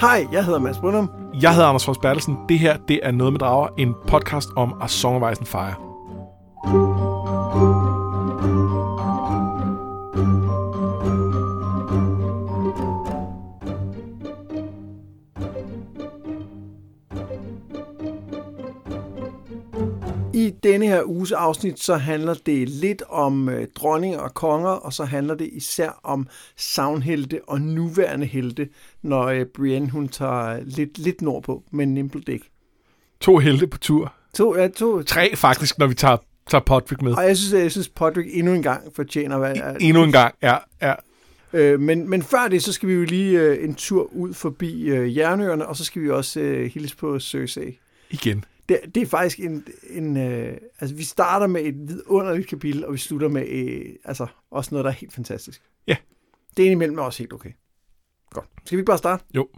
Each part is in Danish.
Hej, jeg hedder Mads Brunum. Jeg hedder Anders Fors Bertelsen. Det her, det er Noget med Drager, en podcast om A Song of Ice and Fire. Denne her uges afsnit, så handler det lidt om øh, dronninger og konger, og så handler det især om savnhelte og nuværende helte, når øh, Brienne hun tager lidt, lidt nordpå med Nimbledick. To helte på tur. To, ja, to, Tre faktisk, når vi tager, tager Podrick med. og jeg synes, jeg synes Podrick endnu en gang fortjener at være... Endnu en gang, ja. ja. Øh, men, men før det, så skal vi jo lige øh, en tur ud forbi øh, Jernøerne, og så skal vi også øh, hilse på Cersei. Igen. Det, det er faktisk en... en øh, altså, vi starter med et vidunderligt kapitel, og vi slutter med øh, altså, også noget, der er helt fantastisk. Ja. Det er indimellem også helt okay. Godt. Skal vi ikke bare starte? Jo.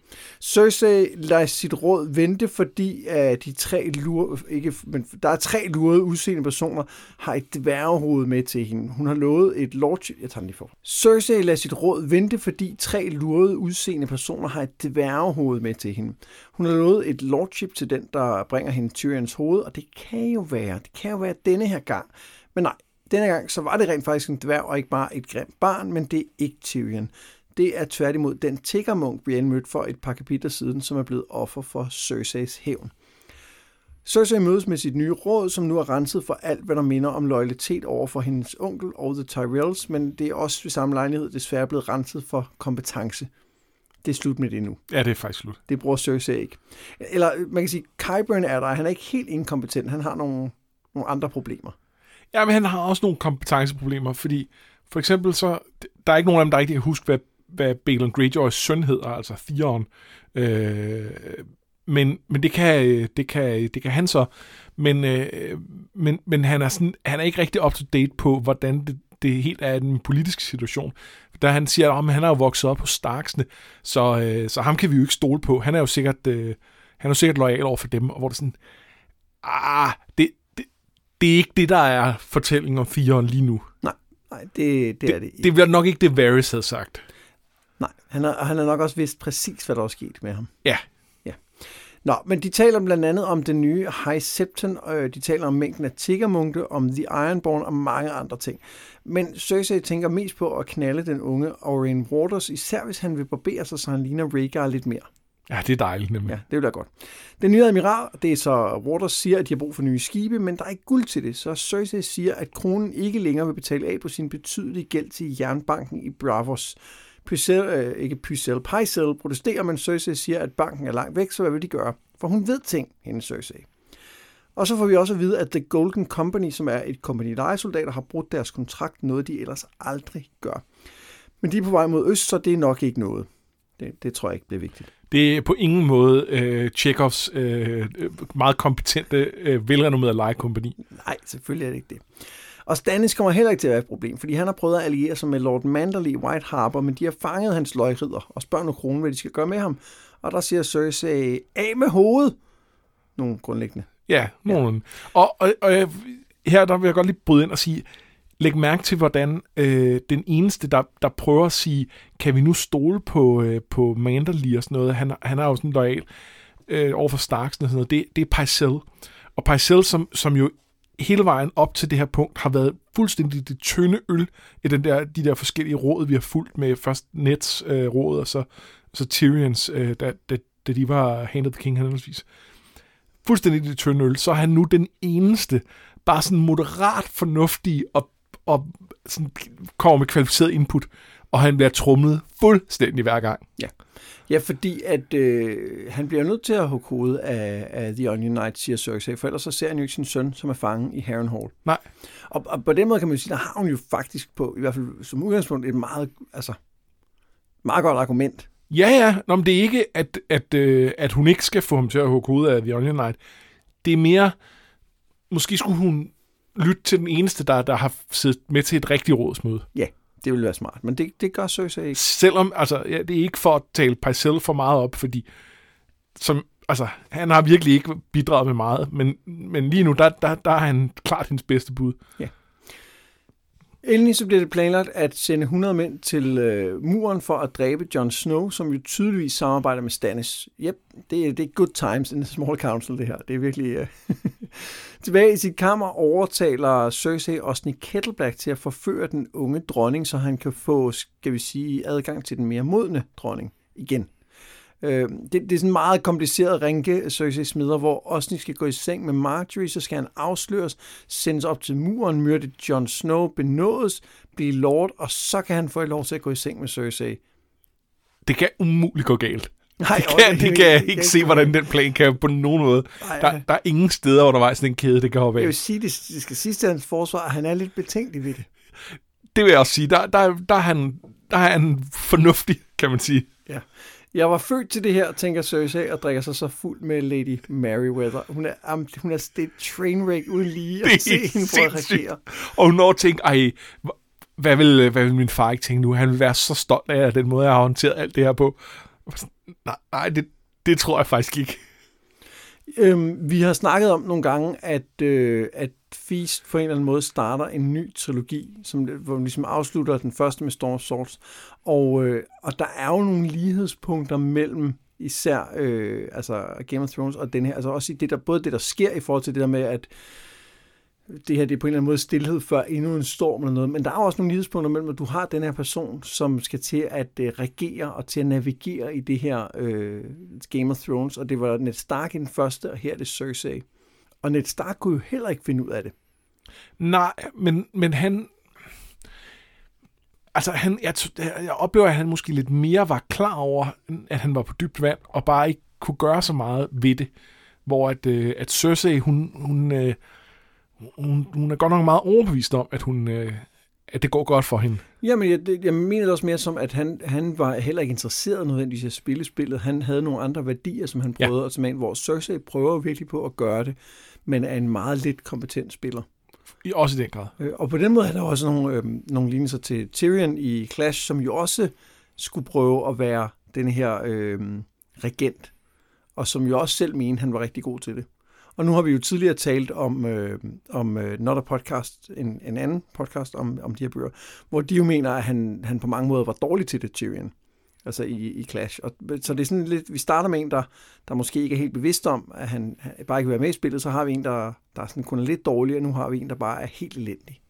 Cersei lader sit råd vente, fordi uh, de tre lure, ikke, men der er tre lurede udseende personer, har et dværgehoved med til hende. Hun har lovet et lordship... Jeg tager den lige for. Cersei lader sit råd vente, fordi tre lurede udseende personer har et dværgehoved med til hende. Hun har lovet et lordship til den, der bringer hende Tyrions hoved, og det kan jo være, det kan jo være denne her gang. Men nej, denne gang så var det rent faktisk en dværg, og ikke bare et grimt barn, men det er ikke Tyrion. Det er tværtimod den tiggermunk, Brienne mødte for et par kapitler siden, som er blevet offer for Cerseis hævn. Cersei mødes med sit nye råd, som nu er renset for alt, hvad der minder om loyalitet over for hendes onkel og The Tyrells, men det er også ved samme lejlighed desværre blevet renset for kompetence. Det er slut med det nu. Ja, det er faktisk slut. Det bruger Cersei ikke. Eller man kan sige, Qyburn er der, han er ikke helt inkompetent, han har nogle, nogle andre problemer. Ja, men han har også nogle kompetenceproblemer, fordi for eksempel så, der er ikke nogen af dem, der ikke kan huske, hvad, hvad Balon Greyjoys søn hedder, altså Theon. Øh, men, men det kan, det kan, det kan han så. Men, øh, men, men han, er sådan, han er ikke rigtig up to date på, hvordan det, det helt er en politisk situation. Da han siger, at han er jo vokset op hos Starksne, så, øh, så ham kan vi jo ikke stole på. Han er jo sikkert, øh, han er jo sikkert lojal over for dem, og hvor det er sådan, ah, det, det, det er ikke det, der er fortællingen om Theon lige nu. Nej, nej det, det, det er det Det bliver nok ikke det, Varys havde sagt. Nej, han har, han har nok også vidst præcis, hvad der er sket med ham. Ja. Ja. Nå, men de taler blandt andet om den nye High Septon, og de taler om mængden af tiggermunkte, om The Ironborn og mange andre ting. Men Cersei tænker mest på at knalde den unge Oren Waters, især hvis han vil barbere sig, så han ligner Rhaegar lidt mere. Ja, det er dejligt nemlig. Ja, det vil være godt. Den nye admiral, det er så, Waters siger, at de har brug for nye skibe, men der er ikke guld til det, så Cersei siger, at kronen ikke længere vil betale af på sin betydelige gæld til jernbanken i Bravos. Pycelle, øh, ikke Pycelle, Pycelle protesterer, men Cersei siger, at banken er langt væk, så hvad vil de gøre? For hun ved ting, hende Cersei. Og så får vi også at vide, at The Golden Company, som er et kompagni lejesoldater, har brudt deres kontrakt, noget de ellers aldrig gør. Men de er på vej mod øst, så det er nok ikke noget. Det, det tror jeg ikke bliver vigtigt. Det er på ingen måde øh, Chekhovs øh, meget kompetente, øh, velrenommerede lejekompani. Nej, selvfølgelig er det ikke det. Og Stannis kommer heller ikke til at være et problem, fordi han har prøvet at alliere sig med Lord Manderly i White Harbor, men de har fanget hans løgridder og spørger nu kronen, hvad de skal gøre med ham. Og der siger Cersei, af med hovedet! Nogle grundlæggende. Ja, nogen. Ja. Og, og, og jeg- her der vil jeg godt lige bryde ind og sige, læg mærke til, hvordan øh, den eneste, der, der prøver at sige, kan vi nu stole på, øh, på Manderly og sådan noget, han, han er jo sådan lojal øh, over for Starks og sådan noget, det, det er Pycelle. Og Pycelle, som, som jo hele vejen op til det her punkt har været fuldstændig det tynde øl i den der, de der forskellige råd, vi har fulgt med først Nets øh, råd, og så, så Tyrions, øh, da, da, da de var Hand of the King henholdsvis. Fuldstændig det tynde øl, så er han nu den eneste, bare sådan moderat fornuftig og, og sådan kommer med kvalificeret input, og han bliver trumlet fuldstændig hver gang. Ja. Ja, fordi at øh, han bliver nødt til at hugge hovedet af, af The Onion Knight, siger Cersei, for ellers så ser han jo ikke sin søn, som er fanget i Harrenhal. Nej. Og, og på den måde kan man jo sige, der har hun jo faktisk på, i hvert fald som udgangspunkt, et meget, altså, meget godt argument. Ja, ja. Nå, men det er ikke, at, at, øh, at hun ikke skal få ham til at hugge hovedet af The Onion Knight. Det er mere, måske skulle hun lytte til den eneste, der, der har siddet med til et rigtigt rådsmøde. Ja, det ville være smart, men det, det gør Cersei ikke. Selvom, altså, ja, det er ikke for at tale Pycelle for meget op, fordi som, altså, han har virkelig ikke bidraget med meget, men, men lige nu, der, der, der er han klart hendes bedste bud. Endelig så bliver det planlagt at sende 100 mænd til øh, muren for at dræbe Jon Snow, som jo tydeligvis samarbejder med Stannis. Yep, det, er, det er good times in the small council, det her. Det er virkelig... Øh. Tilbage i sit kammer overtaler Cersei Osni Kettleblack til at forføre den unge dronning, så han kan få, skal vi sige, adgang til den mere modne dronning igen. Øh, det, det er sådan en meget kompliceret ringe, Cersei smider, hvor Osni skal gå i seng med Marjorie, så skal han afsløres, sendes op til muren, myrde Jon Snow, benådes, blive lord, og så kan han få lov til at gå i seng med Cersei. Det kan umuligt gå galt. Nej, det kan, det kan jeg ikke se, hvordan den plan kan på nogen måde. Ej, der, der er ingen steder undervejs den kæde, det kan hoppe af. Jeg vil sige, det, det skal sige til hans forsvar, at han er lidt betænkelig ved det. Det vil jeg også sige. Der, der, der, er, han, der er han fornuftig, kan man sige. Ja. Jeg var født til det her, tænker Cersei, og drikker sig så fuld med Lady Meriwether. Hun er, um, hun er det trainwreck uden lige at se hende for at reagere. Og hun når at tænke, ej, hvad vil, hvad vil min far ikke tænke nu? Han vil være så stolt af den måde, jeg har håndteret alt det her på. Nej, nej det, det tror jeg faktisk ikke. Øhm, vi har snakket om nogle gange, at, øh, at Feast på en eller anden måde starter en ny trilogi, som, hvor man ligesom afslutter den første med Storm of Swords. Og, øh, og der er jo nogle lighedspunkter mellem især øh, altså Game of Thrones og den her, altså også i det der, både det, der sker i forhold til det der med, at det her det er på en eller anden måde stillhed før endnu en storm eller noget, men der er også nogle lidespunkter mellem, at du har den her person, som skal til at uh, regere og til at navigere i det her uh, Game of Thrones, og det var Ned Stark i den første, og her er det Cersei. Og Ned Stark kunne jo heller ikke finde ud af det. Nej, men, men han... Altså, han, jeg, jeg oplever, at han måske lidt mere var klar over, at han var på dybt vand, og bare ikke kunne gøre så meget ved det. Hvor at, øh, at Cersei, hun, hun, øh, hun, hun er godt nok meget overbevist om, at hun... Øh, at det går godt for hende. Jamen, jeg, det, jeg mener det også mere som, at han, han var heller ikke interesseret nødvendigvis at spille spillet. Han havde nogle andre værdier, som han prøvede ja. at tage med hvor Cersei prøver virkelig på at gøre det, men er en meget lidt kompetent spiller. I også i den grad. Øh, og på den måde er der også nogle, øh, nogle lignelser til Tyrion i Clash, som jo også skulle prøve at være den her øh, regent, og som jo også selv mente, han var rigtig god til det. Og nu har vi jo tidligere talt om, øh, om uh, Not a Podcast, en, en anden podcast om, om de her bøger, hvor de jo mener, at han, han på mange måder var dårlig til det, Tyrion. Altså i, i Clash. Og, så det er sådan lidt, vi starter med en, der, der måske ikke er helt bevidst om, at han, han bare ikke vil være med i spillet, så har vi en, der, der er sådan kun er lidt dårlig, og nu har vi en, der bare er helt elendig.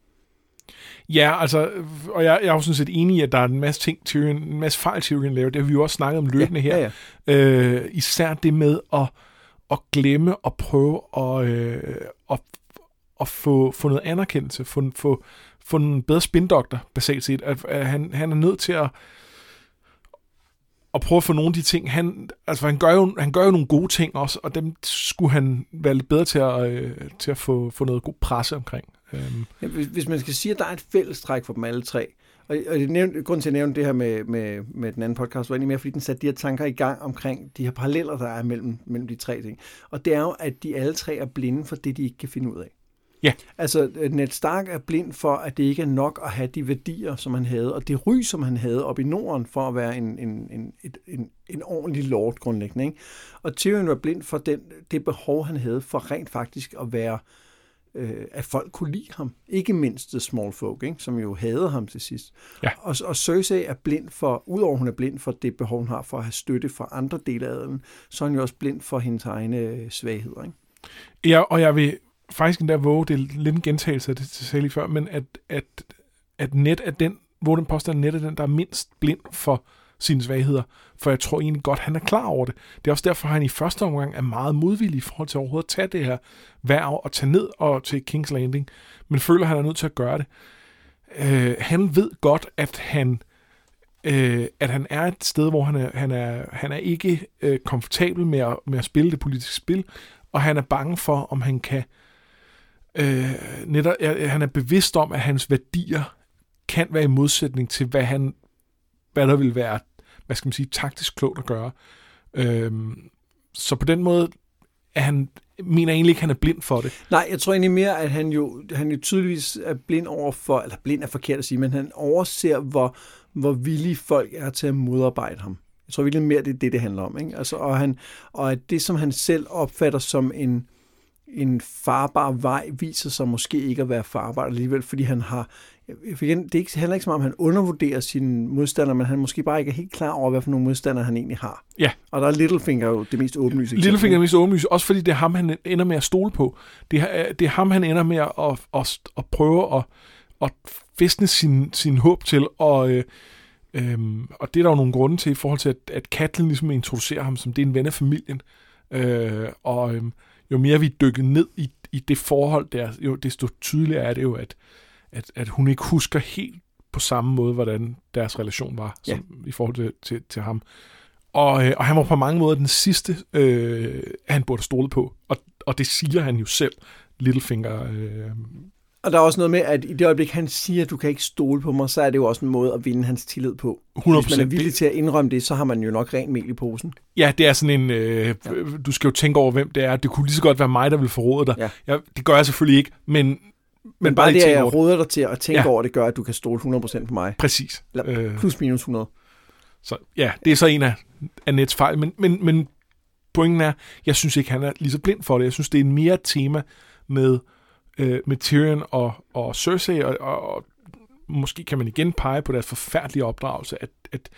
Ja, altså, og jeg, jeg er jo sådan set enig i, at der er en masse ting, Tyrion, en masse fejl, Tyrion laver. Det har vi jo også snakket om løbende ja, her. Ja, ja. Øh, især det med at at glemme og prøve at, øh, at, at få, få noget anerkendelse, få, få, få en bedre spindoktor, basalt set. At, at han, han er nødt til at, at prøve at få nogle af de ting, han, altså han gør, jo, han gør jo nogle gode ting også, og dem skulle han være lidt bedre til at, øh, til at få, få noget god presse omkring. Øhm. Ja, hvis, hvis man skal sige, at der er et fællestræk for dem alle tre, og, og det nævnt, grund til at nævne det her med, med, med den anden podcast, var egentlig mere, fordi den satte de her tanker i gang omkring de her paralleller, der er mellem, mellem de tre ting. Og det er jo, at de alle tre er blinde for det, de ikke kan finde ud af. Ja. Altså, Ned Stark er blind for, at det ikke er nok at have de værdier, som han havde, og det ry, som han havde op i Norden, for at være en, en, en, en, en, en ordentlig lord grundlæggende. Ikke? Og Tyrion var blind for den, det behov, han havde for rent faktisk at være øh, øh, at folk kunne lide ham. Ikke mindst The Small Folk, ikke? som jo havde ham til sidst. Ja. Og, og Cersei er blind for, udover hun er blind for det behov, hun har for at have støtte fra andre dele af den, så er hun jo også blind for hendes egne øh, svagheder. Ikke? Ja, og jeg vil faktisk endda våge, det er lidt en gentagelse af det, til sagde lige før, men at, at, at net er den, hvor den påstand, net er den, der er mindst blind for sine svagheder, for jeg tror egentlig godt, han er klar over det. Det er også derfor, at han i første omgang er meget modvillig i forhold til overhovedet at tage det her værv og tage ned og til King's Landing, men føler, at han er nødt til at gøre det. Øh, han ved godt, at han øh, at han er et sted, hvor han er, han er, han er ikke øh, komfortabel med at, med at spille det politiske spil, og han er bange for, om han kan øh, netop, øh, han er bevidst om, at hans værdier kan være i modsætning til, hvad han hvad der vil være hvad skal man sige, taktisk klogt at gøre. Øhm, så på den måde er han, mener egentlig ikke, at han er blind for det. Nej, jeg tror egentlig mere, at han jo, han jo tydeligvis er blind over for, eller blind er forkert at sige, men han overser, hvor, hvor villige folk er til at modarbejde ham. Jeg tror virkelig mere, det er det, det handler om. Ikke? Altså, og, han, og at det, som han selv opfatter som en, en farbar vej viser sig måske ikke at være farbar alligevel, fordi han har igen, det ikke, handler ikke som om, han undervurderer sine modstandere, men han måske bare ikke er helt klar over, hvad for nogle modstandere han egentlig har. Ja. Og der er Littlefinger jo det mest åbenlyse Littlefinger er det mest åbenlyse, også fordi det er ham, han ender med at stole på. Det er, det er ham, han ender med at, at, at, at prøve at, at festne sin, sin håb til, og, øh, øhm, og det er der jo nogle grunde til i forhold til, at, at Katlin ligesom introducerer ham som det er en ven af familien. Øh, og øh, jo mere vi dykker ned i, i det forhold der, jo desto tydeligere er det jo, at, at, at hun ikke husker helt på samme måde, hvordan deres relation var som, ja. i forhold til, til, til ham. Og, øh, og han var på mange måder den sidste, øh, han burde stole på. Og, og det siger han jo selv, Littlefinger. Øh. Og der er også noget med, at i det øjeblik, han siger, at du kan ikke stole på mig, så er det jo også en måde at vinde hans tillid på. 100%. Hvis man er villig til at indrømme det, så har man jo nok ren mel i posen. Ja, det er sådan en, øh, ja. du skal jo tænke over, hvem det er. Det kunne lige så godt være mig, der vil forråde dig. Ja. Ja, det gør jeg selvfølgelig ikke, men, men bare, bare det, at jeg råder dig til at tænke ja. over det, gør, at du kan stole 100% på mig. Præcis. Eller plus minus 100. Så ja, det er så en af, af Nets fejl. Men, men, men pointen er, jeg synes ikke, han er lige så blind for det. Jeg synes, det er mere tema med, øh, med Tyrion og, og Cersei, og, og, og måske kan man igen pege på deres forfærdelige opdragelse, at, at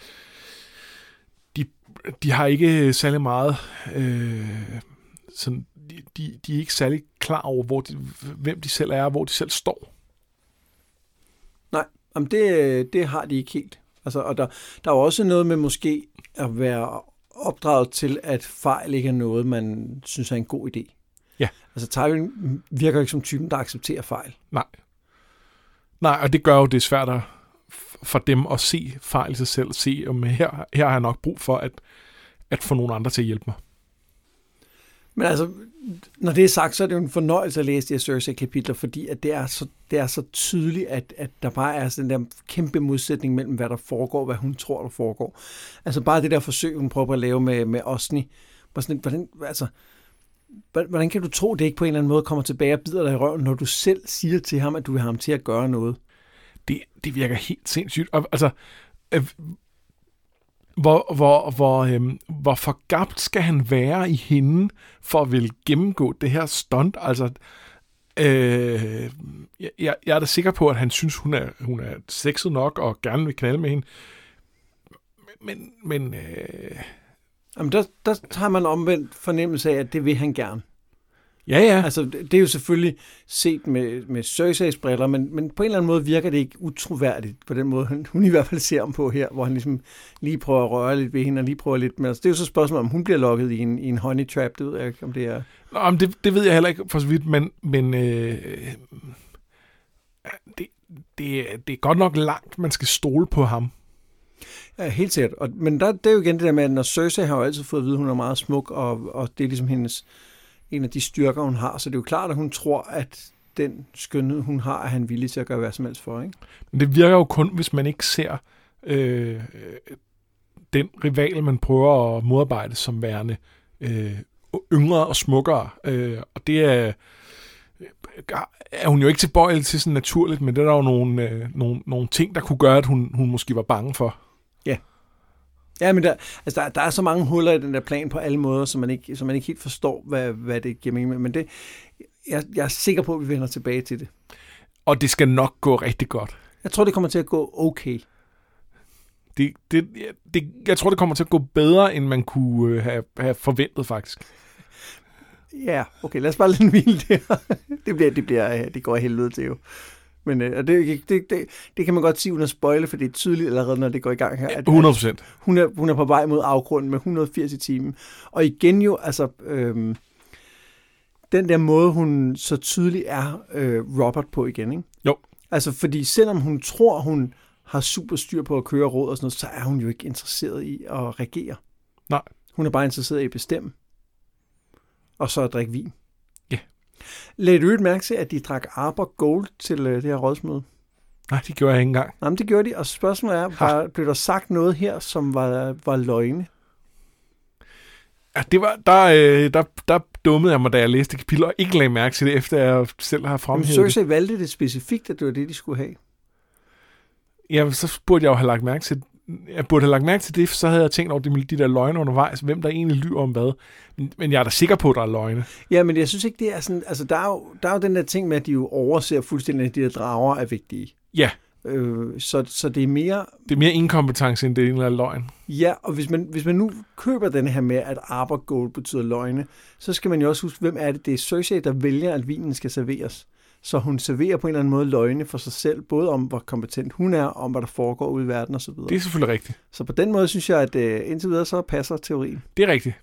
de, de har ikke særlig meget øh, sådan de, de, er ikke særlig klar over, hvor de, hvem de selv er, og hvor de selv står. Nej, jamen det, det har de ikke helt. Altså, og der, der er også noget med måske at være opdraget til, at fejl ikke er noget, man synes er en god idé. Ja. Altså Tywin virker ikke som typen, der accepterer fejl. Nej. Nej, og det gør jo det svært at, for dem at se fejl i sig selv, se om her, her har jeg nok brug for at, at få nogle andre til at hjælpe mig. Men altså, når det er sagt, så er det jo en fornøjelse at læse de her Cersei-kapitler, fordi at det, er så, det er så tydeligt, at, at der bare er sådan den der kæmpe modsætning mellem, hvad der foregår, og hvad hun tror, der foregår. Altså bare det der forsøg, hun prøver at lave med, med Osni. Sådan, hvordan, altså, hvordan kan du tro, det ikke på en eller anden måde kommer tilbage og bider dig i røven, når du selv siger til ham, at du vil have ham til at gøre noget? Det, det virker helt sindssygt. Altså, øh, hvor, hvor, hvor, øhm, hvor forgabt skal han være i hende, for at vil gennemgå det her stunt? Altså, øh, jeg, jeg er da sikker på, at han synes, hun er, hun er sexet nok, og gerne vil knalde med hende. Men, men øh... Jamen, der, der har man omvendt fornemmelse af, at det vil han gerne. Ja, ja. Altså, det er jo selvfølgelig set med, med Cersei's briller, men, men på en eller anden måde virker det ikke utroværdigt på den måde, hun, hun i hvert fald ser ham på her, hvor han ligesom lige prøver at røre lidt ved hende, og lige prøver lidt. Men altså, det er jo så et spørgsmål, om hun bliver lukket i en, i en honey trap, det ved jeg ikke, om det er... Nå, men det, det ved jeg heller ikke for så vidt, men, men øh, det, det, det er godt nok langt, man skal stole på ham. Ja, helt sikkert. Og, men der, det er jo igen det der med, at når Cersei har jo altid fået at vide, at hun er meget smuk, og, og det er ligesom hendes en af de styrker, hun har. Så det er jo klart, at hun tror, at den skønhed, hun har, er han villig til at gøre hvad som helst for. Ikke? Men det virker jo kun, hvis man ikke ser øh, den rival, man prøver at modarbejde som værende øh, yngre og smukkere. Øh, og det er, er hun jo ikke tilbøjelig til sådan naturligt, men det er der jo nogle, øh, nogle, nogle ting, der kunne gøre, at hun, hun måske var bange for. Ja. Men der, altså der, der er så mange huller i den der plan på alle måder, så man ikke, så man ikke helt forstår, hvad, hvad det giver mening med. Men det, jeg, jeg er sikker på, at vi vender tilbage til det. Og det skal nok gå rigtig godt. Jeg tror, det kommer til at gå okay. Det, det, det, jeg tror, det kommer til at gå bedre, end man kunne øh, have, have forventet, faktisk. Ja, okay, lad os bare lade den hvile der. det, bliver, det, bliver, det går helvede til jo. Men øh, det, det, det, det kan man godt sige uden at spoile, for det er tydeligt allerede, når det går i gang her. At, 100 procent. Hun er, hun er på vej mod afgrunden med 180 i timen. Og igen jo, altså... Øh, den der måde, hun så tydeligt er øh, Robert på igen, ikke? Jo. Altså, fordi selvom hun tror, hun har super styr på at køre råd og sådan noget, så er hun jo ikke interesseret i at regere. Nej. Hun er bare interesseret i at bestemme. Og så at drikke vin. Lad du mærke til, at de drak Arbor Gold til øh, det her rådsmøde? Nej, det gjorde jeg ikke engang. Nej, men det gjorde de, og spørgsmålet er, var, blev der sagt noget her, som var, var løgne? Ja, det var, der, øh, der, der dummede jeg mig, da jeg læste kapitler, og ikke lagde mærke til det, efter jeg selv har fremhævet men Cersei valgte det specifikt, at det var det, de skulle have. Ja, så burde jeg jo have lagt mærke til jeg burde have lagt mærke til det, for så havde jeg tænkt over de, de der løgne undervejs, hvem der egentlig lyver om hvad. Men, men jeg er da sikker på, at der er løgne. Ja, men jeg synes ikke, det er sådan... Altså, der er jo, der er jo den der ting med, at de jo overser fuldstændig, at de der drager er vigtige. Ja, Øh, så, så det er mere... det er mere inkompetence, end det er en eller anden løgn. Ja, og hvis man, hvis man nu køber den her med, at arbor gold betyder løgne, så skal man jo også huske, hvem er det? Det er Cersei, der vælger, at vinen skal serveres. Så hun serverer på en eller anden måde løgne for sig selv, både om, hvor kompetent hun er, og om, hvad der foregår ude i verden osv. Det er selvfølgelig rigtigt. Så på den måde synes jeg, at øh, indtil videre, så passer teorien. Det er rigtigt.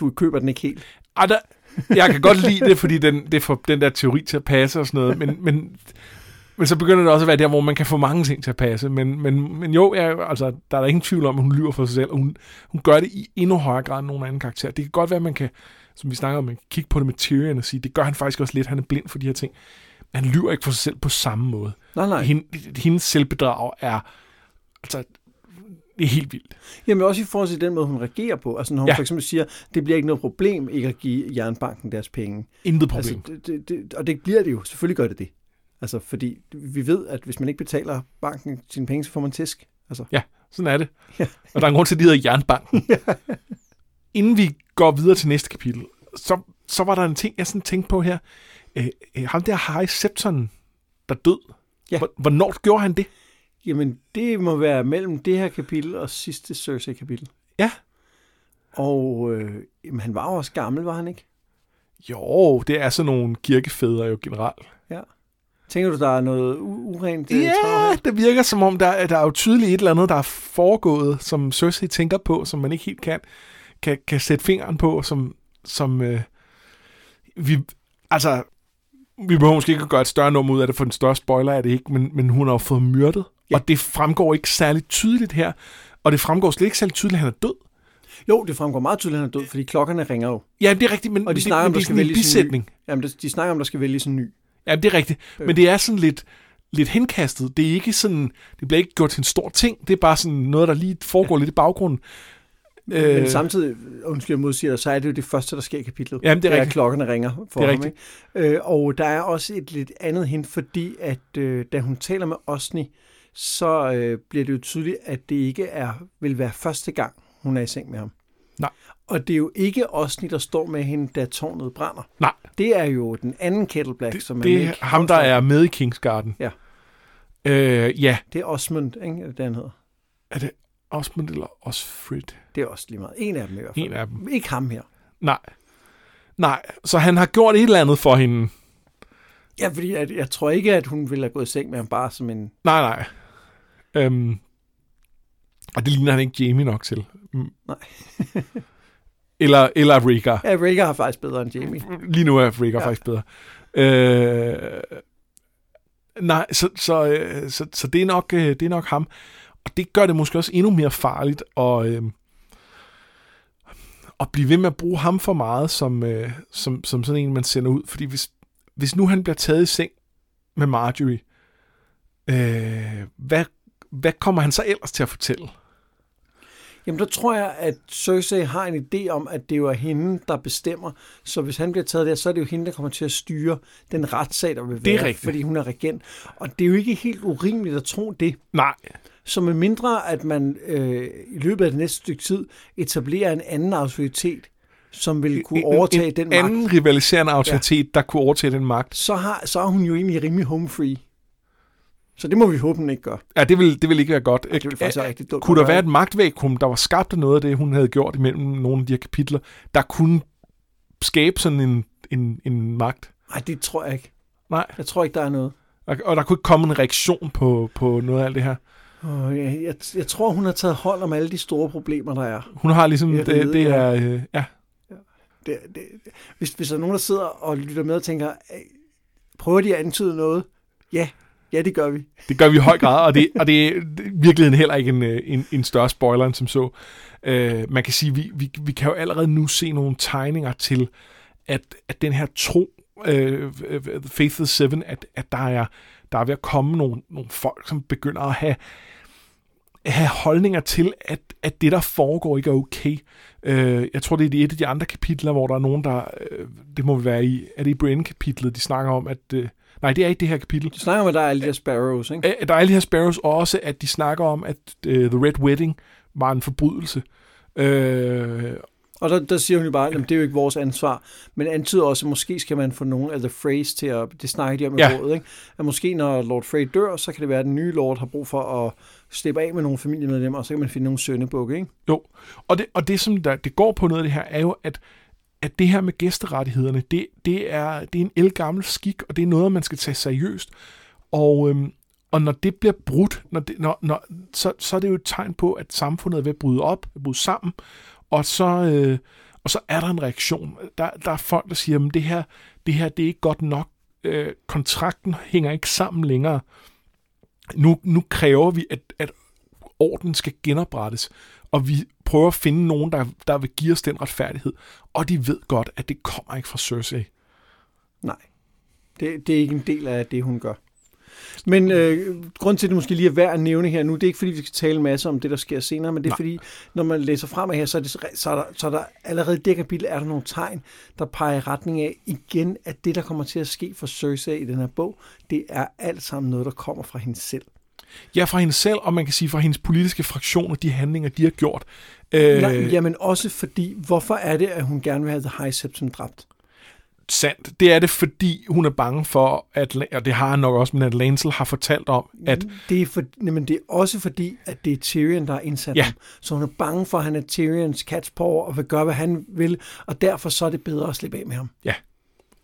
Du køber den ikke helt. Ej, der, jeg kan godt lide det, fordi den, det får den der teori til at passe og sådan noget, men, men, men så begynder det også at være der, hvor man kan få mange ting til at passe. Men, men, men jo, ja, altså, der er der ingen tvivl om, at hun lyver for sig selv, og hun, hun gør det i endnu højere grad end nogen anden karakter. Det kan godt være, at man kan, som vi snakker om, kan kigge på det med Tyrion og sige, det gør han faktisk også lidt, han er blind for de her ting. Men han lyver ikke for sig selv på samme måde. Nej, nej. Hende, hendes selvbedrag er, altså, det er helt vildt. Jamen også i forhold til den måde, hun reagerer på. Altså når hun Ja. ja. for eksempel siger, det bliver ikke noget problem ikke at give jernbanken deres penge. Intet problem. Altså, det, det, og det bliver det jo. Selvfølgelig gør det det. Altså, fordi vi ved, at hvis man ikke betaler banken sine penge, så får man tisk. Altså, Ja, sådan er det. Ja. Og der er en grund til, at de hedder Jernbanken. Inden vi går videre til næste kapitel, så, så var der en ting, jeg sådan tænkte på her. Øh, øh, ham der Harry Septon, der død. Ja. Hvor- Hvornår gjorde han det? jamen, det må være mellem det her kapitel og sidste Cersei-kapitel. Ja. Og øh, jamen, han var jo også gammel, var han ikke? Jo, det er sådan nogle kirkefædre jo generelt. Tænker du, der er noget urent øh, Ja, her? det virker som om, der, der er jo tydeligt et eller andet, der er foregået, som Cersei tænker på, som man ikke helt kan, kan, kan sætte fingeren på, som, som øh, vi, altså, vi behøver måske ikke at gøre et større nummer ud af det, for den større spoiler er det ikke, men, men hun har jo fået myrdet, Ja. ja. og det fremgår ikke særlig tydeligt her, og det fremgår slet ikke særlig tydeligt, at han er død. Jo, det fremgår meget tydeligt, at han er død, fordi klokkerne ringer jo. Ja, det er rigtigt, men, Og de snakker det, om, der det er skal en bisætning. Jamen, de snakker om, der skal vælges en ny. Ja, det er rigtigt. Øh. Men det er sådan lidt, lidt henkastet. Det er ikke sådan, det bliver ikke gjort til en stor ting. Det er bare sådan noget, der lige foregår lidt i baggrunden. Øh, Men samtidig, undskyld jeg modsiger dig, så er det jo det første, der sker i kapitlet. Jamen, det er rigtigt. klokkerne ringer for Det er ham. Ikke? Øh, og der er også et lidt andet hint, fordi at øh, da hun taler med Osni, så øh, bliver det jo tydeligt, at det ikke er vil være første gang, hun er i seng med ham. Nej. Og det er jo ikke Osni, der står med hende, da tårnet brænder. Nej, Det er jo den anden Kettle Black, det, som er det er ham, der er med i Kingsgarden. Ja. Øh, ja. Det er Osmond, ikke? Det han hedder. Er det Osmond eller Osfrid? Det er også lige meget. En af dem i hvert fald. En af dem. Ikke ham her. Nej. Nej, så han har gjort et eller andet for hende. Ja, fordi jeg, jeg tror ikke, at hun ville have gået i seng med ham bare som en... Nej, nej. Øhm, og det ligner han ikke Jamie nok til. Mm. Nej. eller, eller Rhaegar. Ja, Rhaegar er faktisk bedre end Jamie. Lige nu er Ja. ja. faktisk bedre. Øh, nej, så, så, øh, så, så det, er nok, øh, det er nok ham. Og det gør det måske også endnu mere farligt at, øh, at blive ved med at bruge ham for meget som, øh, som, som sådan en, man sender ud. Fordi hvis, hvis nu han bliver taget i seng med Marjorie, øh, hvad, hvad kommer han så ellers til at fortælle? Jamen, der tror jeg, at Cersei har en idé om, at det jo er hende, der bestemmer. Så hvis han bliver taget der, så er det jo hende, der kommer til at styre den retssag, der vil Det er være, rigtigt. fordi hun er regent. Og det er jo ikke helt urimeligt at tro det. Nej, Så med mindre, at man øh, i løbet af det næste stykke tid etablerer en anden autoritet, som vil kunne overtage en, den en magt, anden rivaliserende autoritet, ja. der kunne overtage den magt. så, har, så er hun jo egentlig rimelig home free. Så det må vi håbe, hun ikke gør. Ja, det vil, det vil ikke være godt. Det vil faktisk være rigtig dumt. Kunne der være et magtvækum, der var skabt af noget af det, hun havde gjort imellem nogle af de her kapitler, der kunne skabe sådan en, en, en magt? Nej, det tror jeg ikke. Nej, Jeg tror ikke, der er noget. og, og der kunne ikke komme en reaktion på, på noget af alt det her. Oh, jeg, jeg, jeg tror, hun har taget hold om alle de store problemer, der er. Hun har ligesom, det, det ja. er, øh, ja, Det, det, hvis, hvis der er nogen, der sidder og lytter med og tænker, "Ej, prøver de at antyde noget? Ja, ja, det gør vi. det gør vi i høj grad, og det, og det er i virkeligheden heller ikke en, øh, en, en større spoiler end som så. Øh, man kan sige, vi, vi, vi kan jo allerede nu se nogle tegninger til, at, at den her tro, øh, Faith of Seven, at, at der, er, der er ved at komme nogle, nogle folk, som begynder at have, have holdninger til, at, at det, der foregår, ikke er okay. Øh, jeg tror, det er i et af de andre kapitler, hvor der er nogen, der... Øh, det må være i... Er det i Brienne-kapitlet, de snakker om, at... Øh, Nej, det er ikke det her kapitel. Du snakker om, at der er alle de her sparrows, ikke? Øh, Der er alle de her sparrows, og også at de snakker om, at uh, The Red Wedding var en forbrydelse. Øh, Og der, der siger hun jo bare, at det er jo ikke vores ansvar, men antyder også, at måske skal man få nogen af The Freys til at, det snakker de om i Ja. rådet, ikke? at måske når Lord Frey dør, så kan det være, at den nye Lord har brug for at slippe af med nogle familiemedlemmer, og så kan man finde nogle sønnebukke, ikke? Jo, og det, og det som der, det går på noget af det her, er jo, at, at det her med gæsterettighederne, det, det, er, det er en elgammel skik, og det er noget, man skal tage seriøst. Og, øhm, og når det bliver brudt, når det, når, når, så, så er det jo et tegn på, at samfundet er ved at bryde op, bryde sammen, og så, øh, og så er der en reaktion. Der, der er folk, der siger, at det her, det her det er ikke godt nok. Øh, kontrakten hænger ikke sammen længere. Nu, nu kræver vi, at, at orden skal genoprettes, og vi prøver at finde nogen, der, der vil give os den retfærdighed. Og de ved godt, at det kommer ikke fra Cersei. Nej, det, det er ikke en del af det, hun gør. Men øh, grund til, at det måske lige er værd at nævne her nu, det er ikke fordi, vi skal tale masse om det, der sker senere, men det er Nej. fordi, når man læser frem her, så er, det, så, er der, så er der allerede i det kapitel, er der nogle tegn, der peger i retning af igen, at det, der kommer til at ske for Cersei i den her bog, det er alt sammen noget, der kommer fra hende selv. Ja, fra hende selv, og man kan sige fra hendes politiske fraktioner, de handlinger, de har gjort. Øh, Nej, jamen også fordi, hvorfor er det, at hun gerne vil have The High Septon dræbt? Sandt. Det er det, fordi hun er bange for, at, og det har han nok også, men at Lancel har fortalt om, at Det er, for, jamen, det er også fordi, at det er Tyrion, der er indsat Ja. ham. Så hun er bange for, at han er Tyrions cat's paw og vil gøre, hvad han vil, og derfor så er det bedre at slippe af med ham.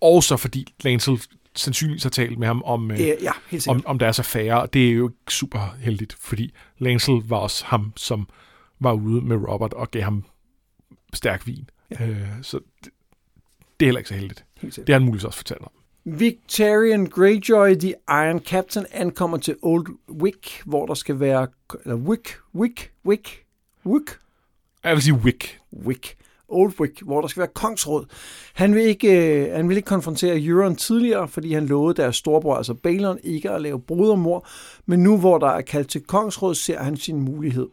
også fordi Lancel sandsynligvis har talt med ham om, øh, ja, helt sikkert. om, om deres affære, og det er jo ikke super heldigt, fordi Lancel var også ham, som var ude med Robert og gav ham stærk vin. Ja. Øh, så det, er heller ikke så heldigt. helt. Det har han muligvis også fortalt om. Victorian Greyjoy, The Iron Captain, ankommer til Old Wick, hvor der skal være... Eller Wick, Wick, Wick, Wick, Jeg vil sige Wick. Wick. Old Wick, hvor der skal være kongsråd. Han vil ikke, øh, han vil ikke konfrontere Euron tidligere, fordi han lovede deres storebror, altså Balon, ikke at lave brodermor. Men nu, hvor der er kaldt til kongsråd, ser han sin mulighed.